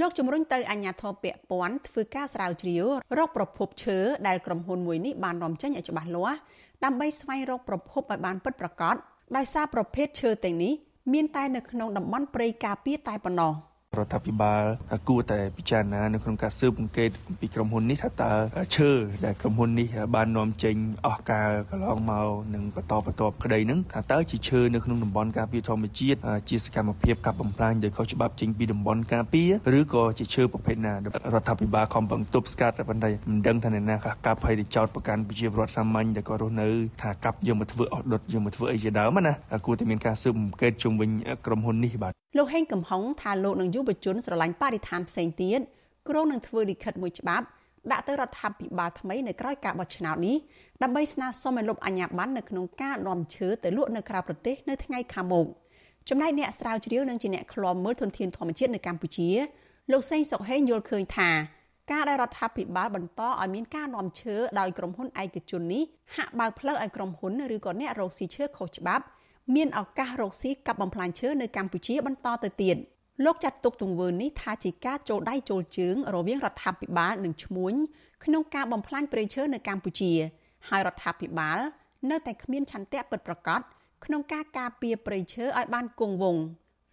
លោកជំរុញទៅអាជ្ញាធរពាក់ព័ន្ធធ្វើការស្រាវជ្រាវរកប្រភពឈើដែលក្រុមហ៊ុនមួយនេះបាននាំចេញឲ្យច្បាស់លាស់ដើម្បីស្វែងរកប្រភពឲ្យបានពិតប្រាកដដោយសារប្រភេទឈើទាំងនេះមានតែនៅក្នុងតំបន់ព្រៃការពារតែប៉ុណ្ណោះ។ រដ្ឋាភិបាលគួរតែពិចារណានៅក្នុងការស៊ើបអង្កេតពីក្រុមហ៊ុននេះថាតើឈើដែលក្រុមហ៊ុននេះបាននាំចេញអស់កាលកន្លងមកនិងបន្តបន្ទាប់ក្តីនឹងថាតើជាឈើនៅក្នុងតំបន់ការពារធម្មជាតិជាសកម្មភាពកាប់បំផ្លាញដោយខុសច្បាប់ចេញពីតំបន់ការពារឬក៏ជាឈើប្រភេទណារដ្ឋាភិបាលខំប្រឹងទប់ស្កាត់ប៉ុន្តែមិនដឹងថាអ្នកណាកាប់ហើយទៅចោតប្រកាន់ប្រជាពលរដ្ឋសាមញ្ញដែលក៏រស់នៅថាកាប់យកមកធ្វើអស់ដុតយកមកធ្វើអីជាដើមណាគួរតែមានការស៊ើបអង្កេតជុំវិញក្រុមហ៊ុននេះបាទលោកហេងកំហុងថាលោកនឹងយុវជនស្រឡាញ់បរិស្ថានផ្សេងទៀតគ្រោងនឹងធ្វើលិខិតមួយច្បាប់ដាក់ទៅរដ្ឋាភិបាលថ្មីនៅក្រៅការបោះឆ្នោតនេះដើម្បីស្នើសុំឲ្យលុបអាជ្ញាប័ណ្ណនៅក្នុងការនាំឈើទៅលក់នៅក្រៅប្រទេសនៅថ្ងៃខាងមុខចំណែកអ្នកស្រាវជ្រាវនិងជាអ្នកឃ្លាំមើលធនធានធម្មជាតិនៅកម្ពុជាលោកសេងសុកហេងយល់ឃើញថាការដែលរដ្ឋាភិបាលបន្តឲ្យមានការនាំឈើដោយក្រុមហ៊ុនឯកជននេះហាក់បើកផ្លូវឲ្យក្រុមហ៊ុនឬក៏អ្នករកស៊ីឈើខុសច្បាប់ មានឱកាសរកស៊ីកាប់បំផ្លាញឈើនៅកម្ពុជាបន្តទៅទៀត លោកចាត់ទុកទង្វើនេះថាជាការចូលដៃចូលជើងរវាងរដ្ឋាភិបាលនិងឈ្មួញក្នុងការបំផ្លាញព្រៃឈើនៅកម្ពុជា ហើយរដ្ឋាភិបាល នៅតែគ្មានឆន្ទៈពិតប្រាកដក្នុងការការពារព្រៃឈើឲ្យបានគង់វង្ស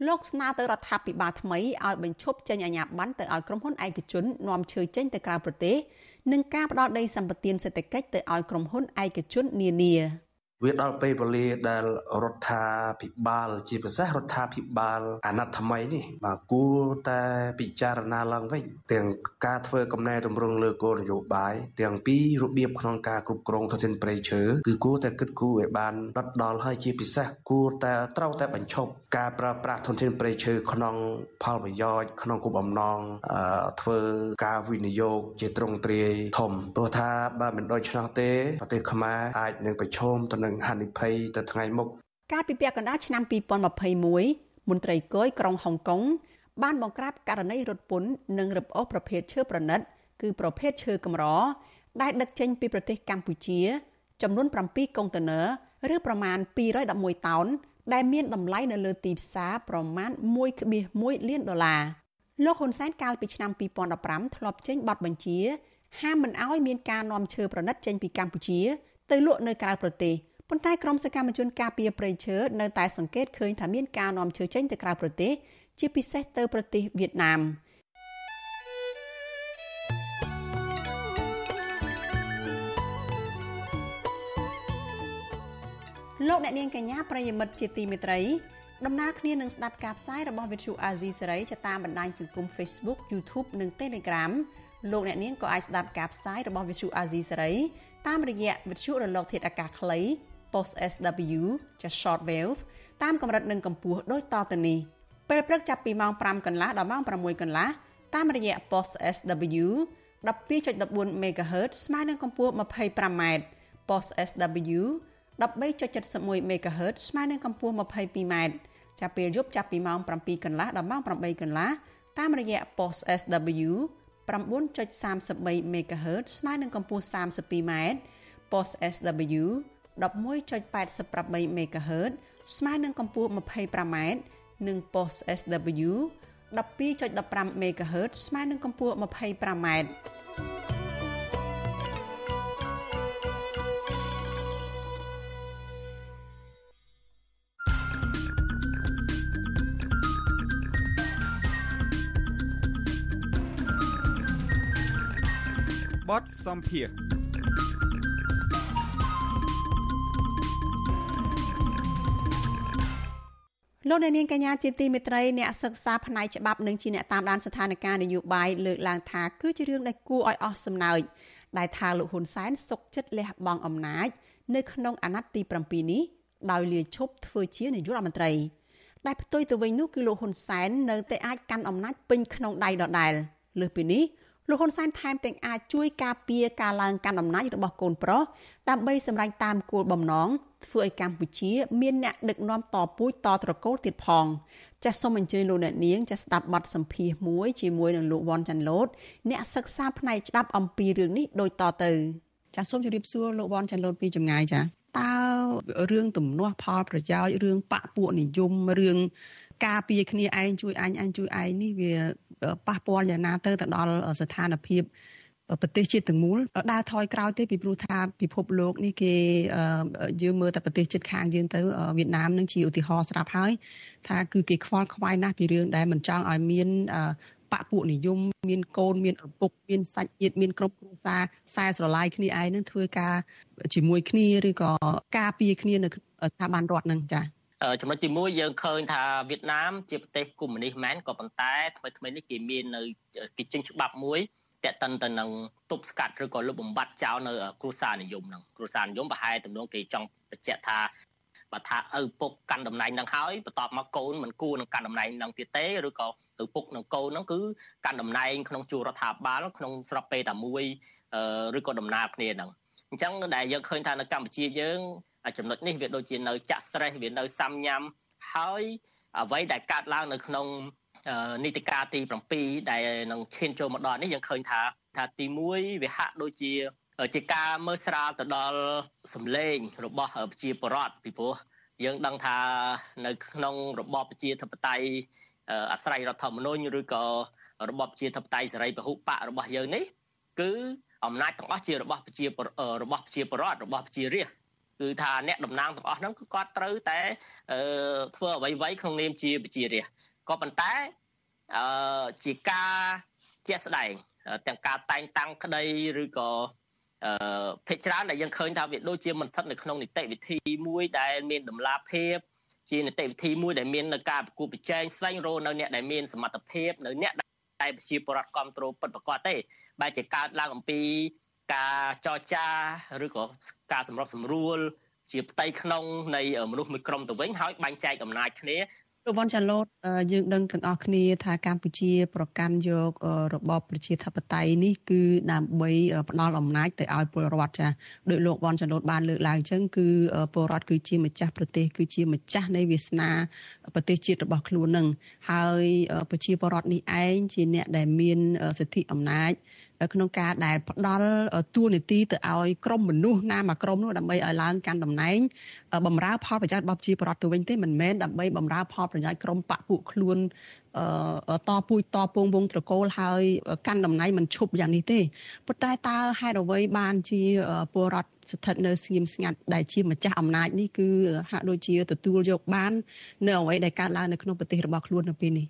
លោកស្នើទៅរដ្ឋាភិបាលថ្មីឲ្យបញ្ឈប់ចេញអាជ្ញាប័ណ្ណទៅឲ្យក្រុមហ៊ុនឯកជននាំឈើចេញទៅក្រៅប្រទេសនិងការផ្ដល់ដីសម្បត្តិសេដ្ឋកិច្ចទៅឲ្យក្រុមហ៊ុនឯកជននានា វាដល់ពេលវេលាដែលរដ្ឋាភិបាល ជាពិសេសរដ្ឋាភិបាល អាណត្តិថ្មីនេះបាទគួរតែពិចារណាឡើងវិញទាំងការធ្វើកំណែតម្រង់លើគោលនយោបាយទាំងពីរបៀបក្នុងការគ្រប់គ្រងធនធានព្រៃឈើគឺគួរតែគិតគូរឲ្យបានដិតដល់ហើយជាពិសេសគួរតែត្រូវតែបញ្ឈប់ការប្រើប្រាស់ធនធានព្រៃឈើក្នុងផលប្រយោជន៍ក្នុងគោលបំណងធ្វើការវិនិយោគជាទ្រង់ទ្រាយធំព្រោះថាបើមិនដូច្នោះទេប្រទេសខ្មែរអាចនឹងប្រឈមទៅនឹងហានិភ័យទៅថ្ងៃមុខកាលពីពាក់កណ្ដាលឆ្នាំ2021មន្ត្រីគយក្រុងហុងកុងបានបង្ក្រាបករណីរត់ពន្ធនិងរឹបអូសប្រភេទឈើប្រណិត គឺប្រភេទឈើកម្រដែលដឹកចេញពីប្រទេសកម្ពុជា ចំនួន7កុងតឺន័រឬប្រមាណ211តោនដែលមានតម្លៃនៅលើទីផ្សារប្រមាណ1.1លានដុល្លារលោកហ៊ុនសែនកាលពីឆ្នាំ2015ធ្លាប់ចេញប័ណ្ណបញ្ជាហាមមិនអោយមានការនាំឈើប្រណិតចេញពីកម្ពុជា ទៅលក់នៅក្រៅប្រទេស ប៉ុន្តែក្រមសកម្មជនការពារព្រៃឈើនៅតែសង្កេតឃើញថាមានការនាំឈើចេញទៅក្រៅប្រទេសជាពិសេសទៅប្រទេសវៀតណាមលោកអ្នកនាងកញ្ញាប្រិយមិត្តជាទីមេត្រីដំណើរគ្នានឹងស្ដាប់ការផ្សាយរបស់ Vithu Azizi សេរីតាមបណ្ដាញសង្គម Facebook YouTube និង Telegram លោកអ្នកនាងក៏អាចស្ដាប់ការផ្សាយរបស់ Vithu Azizi សេរីតាមរយៈវិទ្យុរលកធាតុអាកាសខ្លី post SW ចា short wave តាមកម្រិតនិងកម្ពស់ដូចតទៅនេះពេលព្រឹកចាប់ពីម៉ោង5កន្លះដល់ម៉ោង6កន្លះតាមរយៈ post SW 12.14 MHz ស្មើនឹងកម្ពស់ 25m post SW 13.71 MHz ស្មើនឹងកម្ពស់ 22m ចាប់ពេលយប់ចាប់ពីម៉ោង7កន្លះដល់ម៉ោង8កន្លះតាមរយៈ post SW 9.33 MHz ស្មើនឹងកម្ពស់ 32m post SW 11.88 MHz ស្មើនឹងកម្ពស់ 25m និង post SW 12.15 MHz ស្មើនឹងកម្ពស់ 25m បទសម្ភារ លោកអ្នកនាងកញ្ញាជាទីមេត្រីអ្នកសិក្សាផ្នែកច្បាប់និងជាអ្នកតាមដានស្ថានភាពនយោបាយលើកឡើងថាគឺជារឿងដែលគួរឲ្យអស់សំណើចដែលថាលោកហ៊ុនសែនសុកចិត្តលះបង់អំណាចនៅក្នុងអាណត្តិទី7នេះដោយលាឈប់ធ្វើជានាយករដ្ឋមន្ត្រីដែលផ្ទុយទៅវិញនោះគឺលោកហ៊ុនសែននៅតែអាចកាន់អំណាចពេញក្នុងដៃដដែលលើសពីនេះ លោកហ៊ុនសែនថែមទាំងអាចជួយការពារការឡើងកាន់អំណាចរបស់កូនប្រុសដើម្បីសម្រេចតាមគោលបំណងធ្វើឲ្យកម្ពុជាមានអ្នកដឹកនាំតពូជតត្រកូលទៀតផងចាសសូមអញ្ជើញលោកអ្នកនាងចាសស្ដាប់បទសម្ភាសន៍មួយជាមួយនឹងលោកវ៉ាន់ចាន់ឡូតអ្នកសិក្សាផ្នែកច្បាប់អំពីរឿងនេះដូចតទៅចាសសូមជម្រាបសួរលោកវ៉ាន់ចាន់ឡូតពីចម្ងាយចាតើរឿងទំនាស់ផលប្រយោជន៍រឿងបកពួកនិយមរឿង ការពារគ្នាឯងជួយអញអញជួយឯងនេះវាប៉ះពាល់យ៉ាងណាទៅទៅដល់ស្ថានភាពប្រទេសជាតិទាំងមូលដើរថយក្រោយទេពីព្រោះថាពិភពលោកនេះគេយើងមើលតែប្រទេសជិតខាងយើងទៅវៀតណាមនឹងជាឧទាហរណ៍ស្រាប់ហើយថាគឺគេខ្វល់ខ្វាយណាស់ពីរឿងដែលមិនចង់ឲ្យមានបពពួកនិយមមានកូនមានឪពុកមានសាច់ញាតិមានក្រុមគ្រួសារខ្សែស្រឡាយគ្នាឯងនឹងធ្វើការជាមួយគ្នាឬក៏ការពារគ្នានៅស្ថាប័នរដ្ឋនឹងចា៎ ចំណុចទី1យើងឃើញថាវៀតណាមជាប្រទេសកុម្មុយនីសមែនក៏ប៉ុន្តែថ្មីថ្មីនេះគេមាននៅគេចេញច្បាប់មួយតេតិនទៅនឹងទប់ស្កាត់ឬក៏លុបបំបាត់ចោលនៅគ្រួសារនិយមហ្នឹងគ្រួសារនិយមប្រហែលទំនងគេចង់បញ្ជាក់ថាបើថាឪពុកកាន់តំណែងហ្នឹងហើយបន្ទាប់មកកូនមិនគួរនឹងកាន់តំណែងហ្នឹងទៀតទេឬក៏ឪពុកនិងកូនហ្នឹងគឺកាន់តំណែងក្នុងជួររដ្ឋាភិបាលក្នុងស្រុកពេលតែមួយឬក៏ដំណើរគ្នាហ្នឹងអញ្ចឹងដែលយើងឃើញថានៅកម្ពុជាយើង ចំណុចនេះវាដូចជានៅចាក់ stress វានៅសាំញ៉ាំហើយអ្វីដែលកើតឡើងនៅក្នុងនីតិកាលទី7ដែលនឹងឈានចូលមកដល់នេះយើងឃើញថាថាទី1វាហាក់ដូចជាជាការមើលស្រាលទៅដល់សម្លេងរបស់ប្រជាពលរដ្ឋពីព្រោះយើងដឹងថានៅក្នុងរបបប្រជាធិបតេយ្យអាស្រ័យរដ្ឋធម្មនុញ្ញឬក៏របបប្រជាធិបតេយ្យសេរីពហុបករបស់យើងនេះគឺអំណាចទាំងអស់ជារបស់ប្រជារបស់ប្រជាពលរដ្ឋរបស់ប្រជារាស្ត្រ គឺថាអ្នកតំណាងទាំងអស់ហ្នឹងគឺគាត់ត្រូវតែធ្វើអ្វីៗក្នុងនាមជាប្រជារាស្ត្រក៏ប៉ុន្តែអឺជាការជាក់ស្ដែងទាំងការតែងតាំងក្តីឬក៏អឺភិកច្រើនដែលយើងឃើញថាវាដូចជាមិនស្ថិតនៅក្នុងនីតិវិធីមួយដែលមានតម្លាភាពជានីតិវិធីមួយដែលមាននៅការប្រគួតប្រជែងស្វែងរកនៅអ្នកដែលមានសមត្ថភាពនៅអ្នកដែលប្រជាពលរដ្ឋគ្រប់គ្រងពិតប្រាកដទេបែរជាកើតឡើងអំពី ការចរចាឬក៏ការសម្របសម្រួល ជាផ្ទៃក្នុងនៃមនុស្សមួយក្រុមទៅវិញហើយបែងចែកអំណាចគ្នាលោកវ៉ាន់ចាឡូតយើងដឹងទាំងអស់គ្នាថាកម្ពុជា ប្រកាន់យករបបប្រជាធិបតេយ្យនេះគឺដើម្បីផ្ដល់អំណាចទៅឲ្យពលរដ្ឋចាដោយលោកវ៉ាន់ចាឡូតបានលើកឡើងអញ្ចឹងគឺពលរដ្ឋគឺជាម្ចាស់ប្រទេសគឺជាម្ចាស់នៃវាសនាប្រទេសជាតិរបស់ខ្លួននឹងហើយប្រជាពលរដ្ឋនេះឯងជាអ្នកដែលមានសិទ្ធិអំណាច ក្នុងការដែលផ្ដល់ទួនាទីទៅឲ្យក្រុមមនុស្សណាមួយក្រុមនោះដើម្បីឲ្យឡើងកាន់តំណែងបំរើផលប្រយោជន៍របស់ប្រជាពលរដ្ឋទៅវិញទេមិនមែនដើម្បីបំរើផលប្រយោជន៍ក្រុមបកពួកខ្លួនតពូជតពងវងត្រកូលហើយកាន់តំណែងមិនឈប់យ៉ាងនេះទេប៉ុន្តែតើហេតុអ្វីបានជាពលរដ្ឋស្ថិតនៅស្ងៀមស្ងាត់ដែលជាម្ចាស់អំណាចនេះគឺហាក់ដូចជាទទួលយកបាននៅអ្វីដែលកើតឡើងនៅក្នុងប្រទេសរបស់ខ្លួននៅពេលនេះ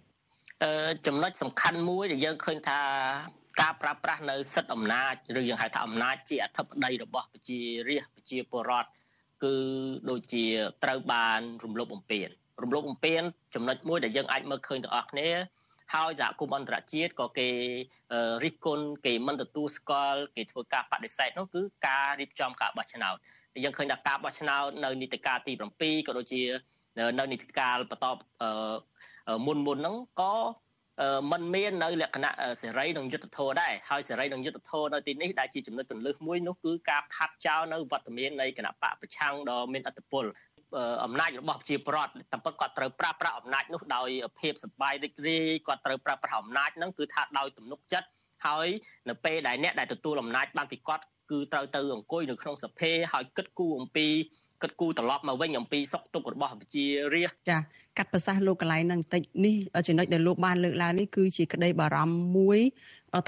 អឺចំណុចសំខាន់មួយដែលយើងឃើញថា ការប្រើប្រាស់នៅសិទ្ធិអំណាចឬយើងហៅថាអំណាចជាអធិបតីរបស់ប្រជារាស្ត្រប្រជាពលរដ្ឋគឺដូចជាត្រូវបានរំលោភបំពានរំលោភបំពានចំណុចមួយដែលយើងអាចមើលឃើញទាំងអស់គ្នាហើយសហគមន៍អន្តរជាតិក៏គេរិះគន់គេមិនទទួលស្គាល់គេធ្វើការបដិសេធនោះគឺការរៀបចំការបោះឆ្នោតយើងឃើញថាការបោះឆ្នោតនៅនីតិកាលទី7ក៏ដូចជានៅនីតិកាលបន្តមុនមុនហ្នឹងក៏ มันមាននៅលក្ខណៈសេរីនិងយុត្តិធម៌ដែរហើយសេរីនិងយុត្តិធម៌នៅទីនេះដែលជាចំណុចកន្លឹះមួយនោះគឺការផាត់ចោលនៅវត្តមាននៃគណៈបកប្រឆាំងដ៏មានអធិបុលអំណាចរបស់ប្រជាពលរដ្ឋតាមពិតគាត់ត្រូវប្រើប្រាស់អំណាចនោះដោយភាពសប្បាយរីករាយគាត់ត្រូវប្រើប្រាស់អំណាចហ្នឹងគឺថាដោយទំនុកចិត្តហើយនៅពេលដែលអ្នកដែលទទួលអំណាចបានពីគាត់គឺត្រូវទៅអង្គុយនៅក្នុងសភាហើយគិតគូរអំពី គិតគូរត្រឡប់មកវិញអំពីសុខទុក្ខរបស់ប្រជារាស្ត្រចាកាត់ប្រសាសន៍លោកកន្លែងហ្នឹងបន្តិចនេះចំណុចដែលលោកបានលើកឡើងនេះគឺជាក្តីបារម្ភមួយ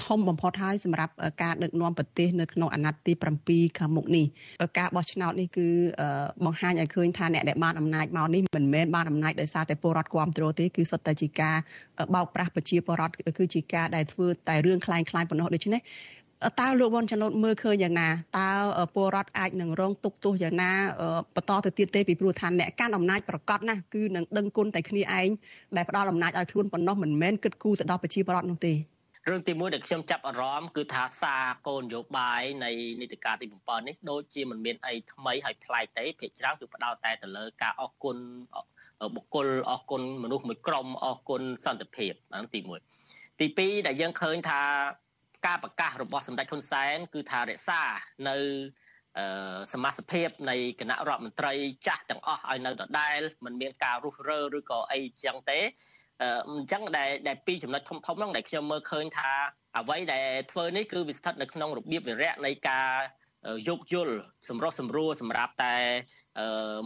ធំបំផុតហើយសម្រាប់ការដឹកនាំប្រទេសនៅក្នុងអាណត្តិទី7ខាងមុខនេះការបោះឆ្នោតនេះគឺបង្ហាញឲ្យឃើញថាអ្នកដែលបានអំណាចមកនេះមិនមែនបានអំណាចដោយសារតែពលរដ្ឋគ្រប់គ្រងទេគឺសុទ្ធតែជាការបោកប្រាស់ប្រជាពលរដ្ឋគឺជាការដែលធ្វើតែរឿងคล้ายៗប៉ុណ្ណោះដូច្នេះ តើលោកវ៉ាន់ចំណូតមើលឃើញយ៉ាងណាតើពលរដ្ឋអាចនឹងរងទុកទោសយ៉ាងណាបន្តទៅទៀតទេពីព្រោះថាអ្នកកាន់អំណាចប្រកាសណាស់គឺនឹងដឹងគុណតែគ្នាឯងដែលផ្ដល់អំណាចឲ្យខ្លួនប៉ុណ្ណោះមិនមែនគិតគូរទៅដល់ប្រជាពលរដ្ឋនោះទេរឿងទី1ដែលខ្ញុំចាប់អារម្មណ៍គឺថាសារគោលនយោបាយនៃនីតិកាលទី7នេះដូចជាមិនមានអីថ្មីហើយប្លែកទេភាគច្រើនគឺផ្ដោតតែទៅលើការអរគុណបុគ្គលអរគុណមនុស្សមួយក្រុមអរគុណសន្តិភាពហ្នឹងទី1ទី2ដែលយើងឃើញថា ការប្រកាសរបស់សម្ដេចហ៊ុនសែនគឺថារក្សានៅសមាជិកភាពនៃគណៈរដ្ឋមន្ត្រីចាស់ទាំងអស់ឲ្យនៅដដែលមិនមានការរុះរើឬក៏អីចឹងទេអញ្ចឹងដែលដែលពីរចំណុចធំធំហ្នឹងដែលខ្ញុំមើលឃើញថាអ្វីដែលធ្វើនេះគឺវាស្ថិតនៅក្នុងរបៀបវិរៈនៃការយោគយល់សម្រុះសម្រួលសម្រាប់តែ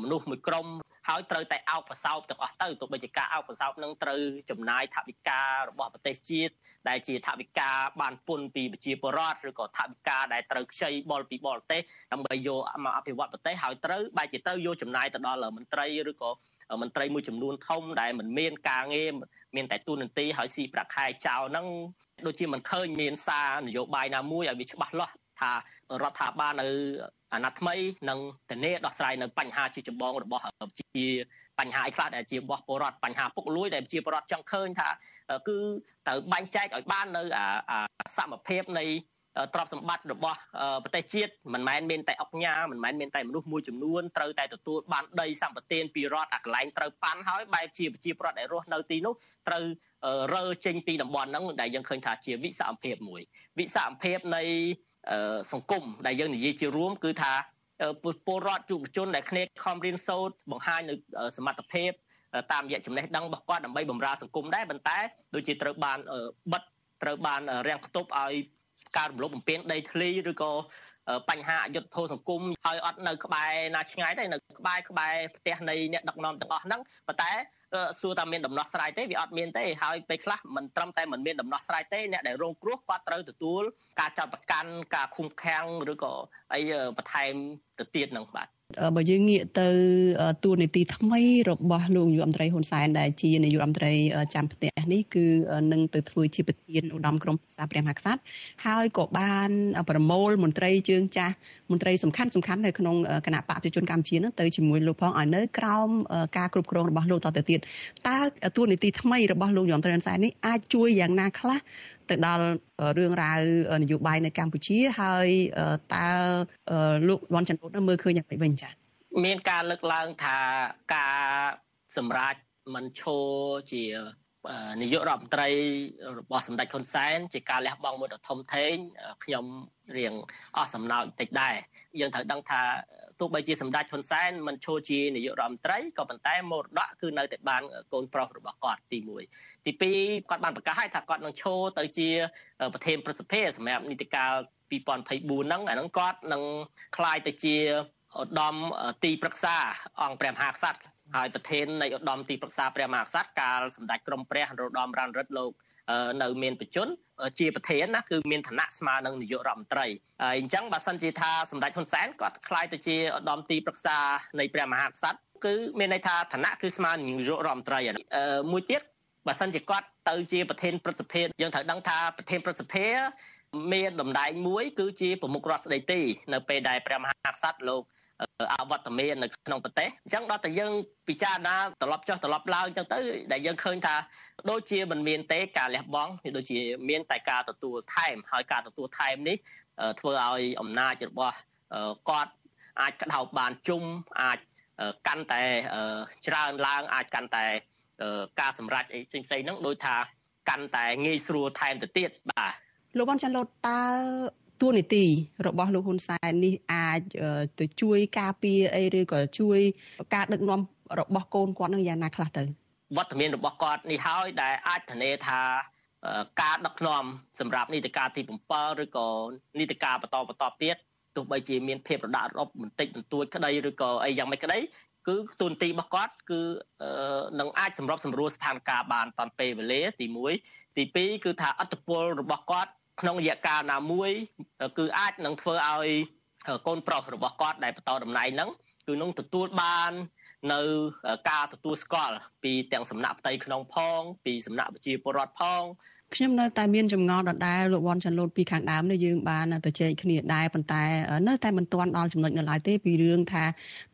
មនុស្សមួយក្រុមហើយត្រូវតែអោបប្រសោបទាំងអស់ទៅទោះបីជាការអោបប្រសោបនឹងត្រូវចំណាយថវិការបស់ប្រទេសជាតិដែលជាថវិកាបានពុនពីប្រជាពលរដ្ឋឬក៏ថវិកាដែលត្រូវខ្ចីបលពីបរទេសដើម្បីយកមកអភិវឌ្ឍប្រទេសហើយត្រូវបែរជាទៅយកចំណាយទៅដល់មន្ត្រីឬក៏មន្ត្រីមួយចំនួនធំដែលមិនមានការងារមានតែទូនន្ទីហើយស៊ីប្រាក់ខែចោលហ្នឹងដូចជាមិនឃើញមានសារនយោបាយណាមួយឲ្យវាច្បាស់លាស់ ថារដ្ឋាភិបាលនៅអាណត្តិថ្មីនឹងធានាដោះស្រាយនៅបញ្ហាជាចម្បងរបស់ជាបញ្ហាអីខ្លះដែលជារបស់ពលរដ្ឋបញ្ហាពុកលួយដែលជាពលរដ្ឋចង់ឃើញថាគឺត្រូវបែងចែកឲ្យបាននៅសមភាពនៃទ្រព្យសម្បត្តិរបស់ប្រទេសជាតិមិនមែនមានតែអុកញ៉ាមិនមែនមានតែមនុស្សមួយចំនួនត្រូវតែទទួលបានដីសម្បត្តិពីរដ្ឋអាកន្លែងត្រូវប៉ាន់ហើយបែបជាប្រជាប្រដ្ឋដែលរស់នៅទីនោះត្រូវរើចេញពីតំបន់ហ្នឹងដែលយើងឃើញថាជាវិសមភាពមួយ វិសមភាពនៃ សង្គមដែលយើងនិយាយជារួមគឺថាពលរដ្ឋយុវជនដែលគ្នាខំរៀនសូត្របង្ហាញនៅសមត្ថភាពតាមរយៈចំណេះដឹងរបស់គាត់ដើម្បីបម្រើសង្គមដែរប៉ុន្តែដូចជាត្រូវបានបិទត្រូវបានរាំងខ្ទប់ឲ្យការរំលោភបំពានដីធ្លីឬក៏បញ្ហាអយុត្តិធម៌សង្គមហើយអត់នៅក្បែរណាឆ្ងាយទេនៅក្បែរក្បែរផ្ទះនៃអ្នកដឹកនាំទាំងអស់ហ្នឹងប៉ុន្តែ សួរថាមានដំណោះស្រាយទេវាអត់មានទេហើយពេលខ្លះមិនត្រឹមតែមិនមានដំណោះស្រាយទេអ្នកដែលរងគ្រោះគាត់ត្រូវទទួលការចាត់ប្រកាន់ការឃុំឃាំងឬក៏អីបន្ថែមទៅទៀតនឹងបាទ បើយើងងាកទៅទួលនីតិថ្មីរបស់លោកនាយករដ្ឋមន្ត្រីហ៊ុនសែនដែលជានាយករដ្ឋមន្ត្រីចាំផ្ទះនេះគឺនឹងទៅធ្វើជាប្រធានឧត្តមក្រុមប្រឹក្សាព្រះមហាក្សត្រហើយក៏បានប្រមូលមន្ត្រីជើងចាស់មន្ត្រីសំខាន់សំខាន់នៅក្នុងគណៈបកប្រជាជនកម្ពុជានឹងទៅជាមួយលោកផងឲ្យនៅក្រោមការគ្រប់គ្រងរបស់លោកតទៅទៀតតើទួលនីតិថ្មីរបស់លោកនាយករដ្ឋមន្ត្រីហ៊ុនសែននេះអាចជួយយ៉ាងណាខ្លះ ទៅដល់រឿងរ៉ាវនយោបាយនៅកម្ពុជាហើយតើលោកវ៉ាន់ច័ន្ទពុតមើលឃើញយ៉ាងម៉េចវិញចា៎មានការលើកឡើងថាការសម្រាប់មិនឈរជានាយករដ្ឋមន្ត្រីរបស់សម្ដេចហ៊ុនសែនជាការលះបង់មួយដ៏ធំធេងខ្ញុំរៀងអស់សំណើចតិចដែរយើងត្រូវដឹងថា ទោះបីជាសម្ដេចហ៊ុនសែនមិនឈរជានាយករដ្ឋមន្ត្រីក៏ប៉ុន្តែមរតកគឺនៅតែបានកូនប្រុសរបស់គាត់ទី1ទី2គាត់បានប្រកាសឲ្យថាគាត់នឹងឈរទៅជាប្រធានប្រសិទ្ធិសម្រាប់នីតិកាល2024ហ្នឹងអាហ្នឹងគាត់នឹងคล้ายទៅជាឧត្តមទីប្រឹក្សាអង្គព្រះមហាក្សត្រហើយប្រធាននៃឧត្តមទីប្រឹក្សាព្រះមហាក្សត្រកាលសម្ដេចក្រមព្រះនរោត្តមរណរដ្ឋលោក នៅមានបជនជាប្រធានណាគឺមានឋានៈស្មើនឹងនាយករដ្ឋមន្ត្រីហើយអញ្ចឹងបើសិនជាថាសម្ដេចហ៊ុនសែនគាត់ខ្លាយទៅជាឧត្តមទីប្រឹក្សានៃព្រះមហាក្សត្រគឺមានន័យថាឋានៈគឺស្មើនឹងនាយករដ្ឋមន្ត្រីមួយទៀតបើសិនជាគាត់ទៅជាប្រធានព្រឹទ្ធសភាយើងត្រូវដឹងថាប្រធានព្រឹទ្ធសភាមានតំណែងមួយ គឺជាប្រមុខរដ្ឋស្ដីទីនៅពេលដែលព្រះមហាក្សត្រលោក អវត្តមាននៅក្នុងប្រទេសអញ្ចឹងដល់តែយើងពិចារណាត្រឡប់ចុះត្រឡប់ឡើងអញ្ចឹងទៅដែលយើងឃើញថាដូចជាមិនមានទេការលះបង់វាដូចជាមានតែការទទួលថែមហើយការទទួលថែមនេះធ្វើឲ្យអំណាចរបស់គាត់អាចក្តោបបានជុំអាចកាន់តែច្រើនឡើងអាចកាន់តែការសម្រេចអីផ្សេងៗហ្នឹងដូចថាកាន់តែងាយស្រួលថែមទៅទៀតបាទលោកវ៉ាន់ចាន់ឡូតតើ ទួនាទីរបស់លោកហ៊ុនសែននេះអាចទៅជួយការពារអីឬក៏ជួយការដឹកនាំរបស់កូនគាត់នឹងយ៉ាងណាខ្លះទៅវត្តមានរបស់គាត់នេះហើយដែលអាចធានាថាការដឹកនាំសម្រាប់នីតិកាលទី7ឬក៏នីតិកាលបន្តបន្តទៀតទោះបីជាមានភាពរដាក់រប់បន្តិចបន្តួចក្តីឬក៏អីយ៉ាងម៉េចក្តីគឺទូនទីរបស់គាត់គឺនឹងអាចសម្របសម្រួលស្ថានភាពបានតាមពេលវេលាទី1ទី2គឺថាអត្តពលរបស់គាត់ ក្នុងរយៈកាលណាមួយ គឺអាចនឹងធ្វើឲ្យកូនប្រុសរបស់គាត់ដែលបន្តតំណែងហ្នឹងគឺនឹងទទួលបាននៅការទទួលស្គាល់ពីទាំងសំណាក់ផ្ទៃក្នុងផង ពីសំណាក់ប្រជាពលរដ្ឋផងខ្ញុំនៅតែមានចម្ងល់ដដែលលោកវ៉ាន់ចាន់លូតពីខាងដើមនេះយើងបានទៅជែកគ្នាដែរប៉ុន្តែនៅតែមិនទាន់ដល់ចំណុចនៅឡើយទេពីរឿងថា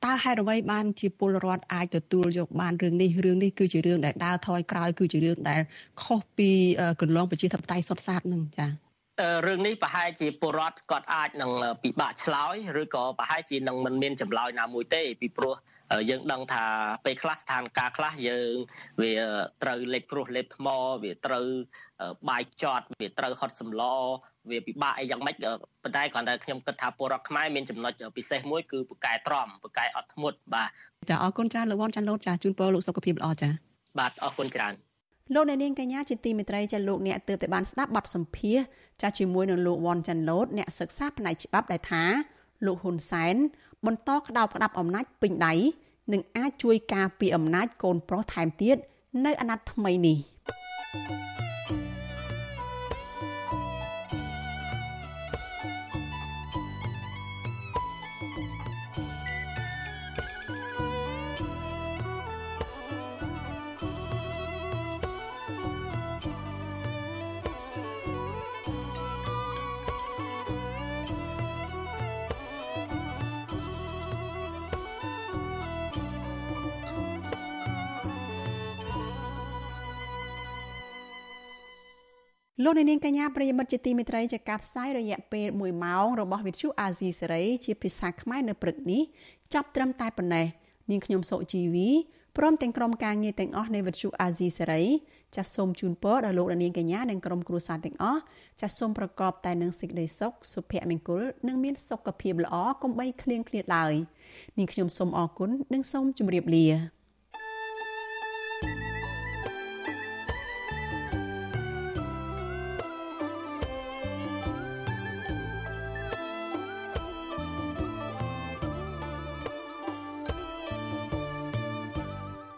តើហេតុអ្វីបានជាពលរដ្ឋអាចទទួលយកបានរឿងនេះរឿងនេះគឺជារឿងដែលដើរថយក្រោយគឺជារឿងដែលខុសពីកន្លងប្រជាធិបតេយ្យសុទ្ធសាធនឹងចា៎ រឿងនេះប្រហែលជាពលរដ្ឋគាត់អាចនឹងពិបាកឆ្លើយឬក៏ប្រហែលជានឹងមិនមានចម្លើយណាមួយទេពីព្រោះយើងដឹងថាពេលខ្លះស្ថានភាពខ្លះយើងវាត្រូវលេបព្រោះលេបថ្មវាត្រូវបាយចត់វាត្រូវហត់សម្លវាពិបាកអីយ៉ាងម៉េចប៉ុន្តែគ្រាន់តែខ្ញុំគិតថាពលរដ្ឋខ្មែរមានចំណុចពិសេសមួយគឺពូកែទ្រាំពូកែអត់ធ្មត់បាទចាអរគុណច្រើនលោកវ៉ាន់ចាន់លូតចាជូនពរលោកសុខភាពល្អចាបាទអរគុណច្រើន លោកអ្នកនាងកញ្ញាជាទីមេត្រីចាលោកអ្នកទើបតែបានស្ដាប់បទសម្ភាសចាជាមួយនឹងលោកវ៉ាន់ចាន់លូតអ្នកសិក្សាផ្នែកច្បាប់ដែលថាលោកហ៊ុនសែនបន្តក្តោបក្តាប់អំណាចពេញដៃនិងអាចជួយការពារអំណាចកូនប្រុសថែមទៀតនៅអាណត្តិថ្មីនេះ។ លោកនាងកញ្ញាប្រិយមិត្តជាទីមេត្រីជាការផ្សាយរយៈពេល1ម៉ោងរបស់វិទ្យុអាស៊ីសេរីជាភាសាខ្មែរនៅព្រឹកនេះចាប់ត្រឹមតែប៉ុណ្ណេះនាងខ្ញុំសុជីវីព្រមទាំងក្រុមការងារទាំងអស់នៃវិទ្យុអាស៊ីសេរីចាសសូមជូនពរដល់លោកនាងកញ្ញានិងក្រុមគ្រួសារទាំងអស់ចាសសូមប្រកបតែនឹងសេចក្តីសុខសុភមង្គលនិងមានសុខភាពល្អកុំបីឃ្លៀងឃ្លាតឡើយនាងខ្ញុំសូមអរគុណនិងសូមជម្រាបលា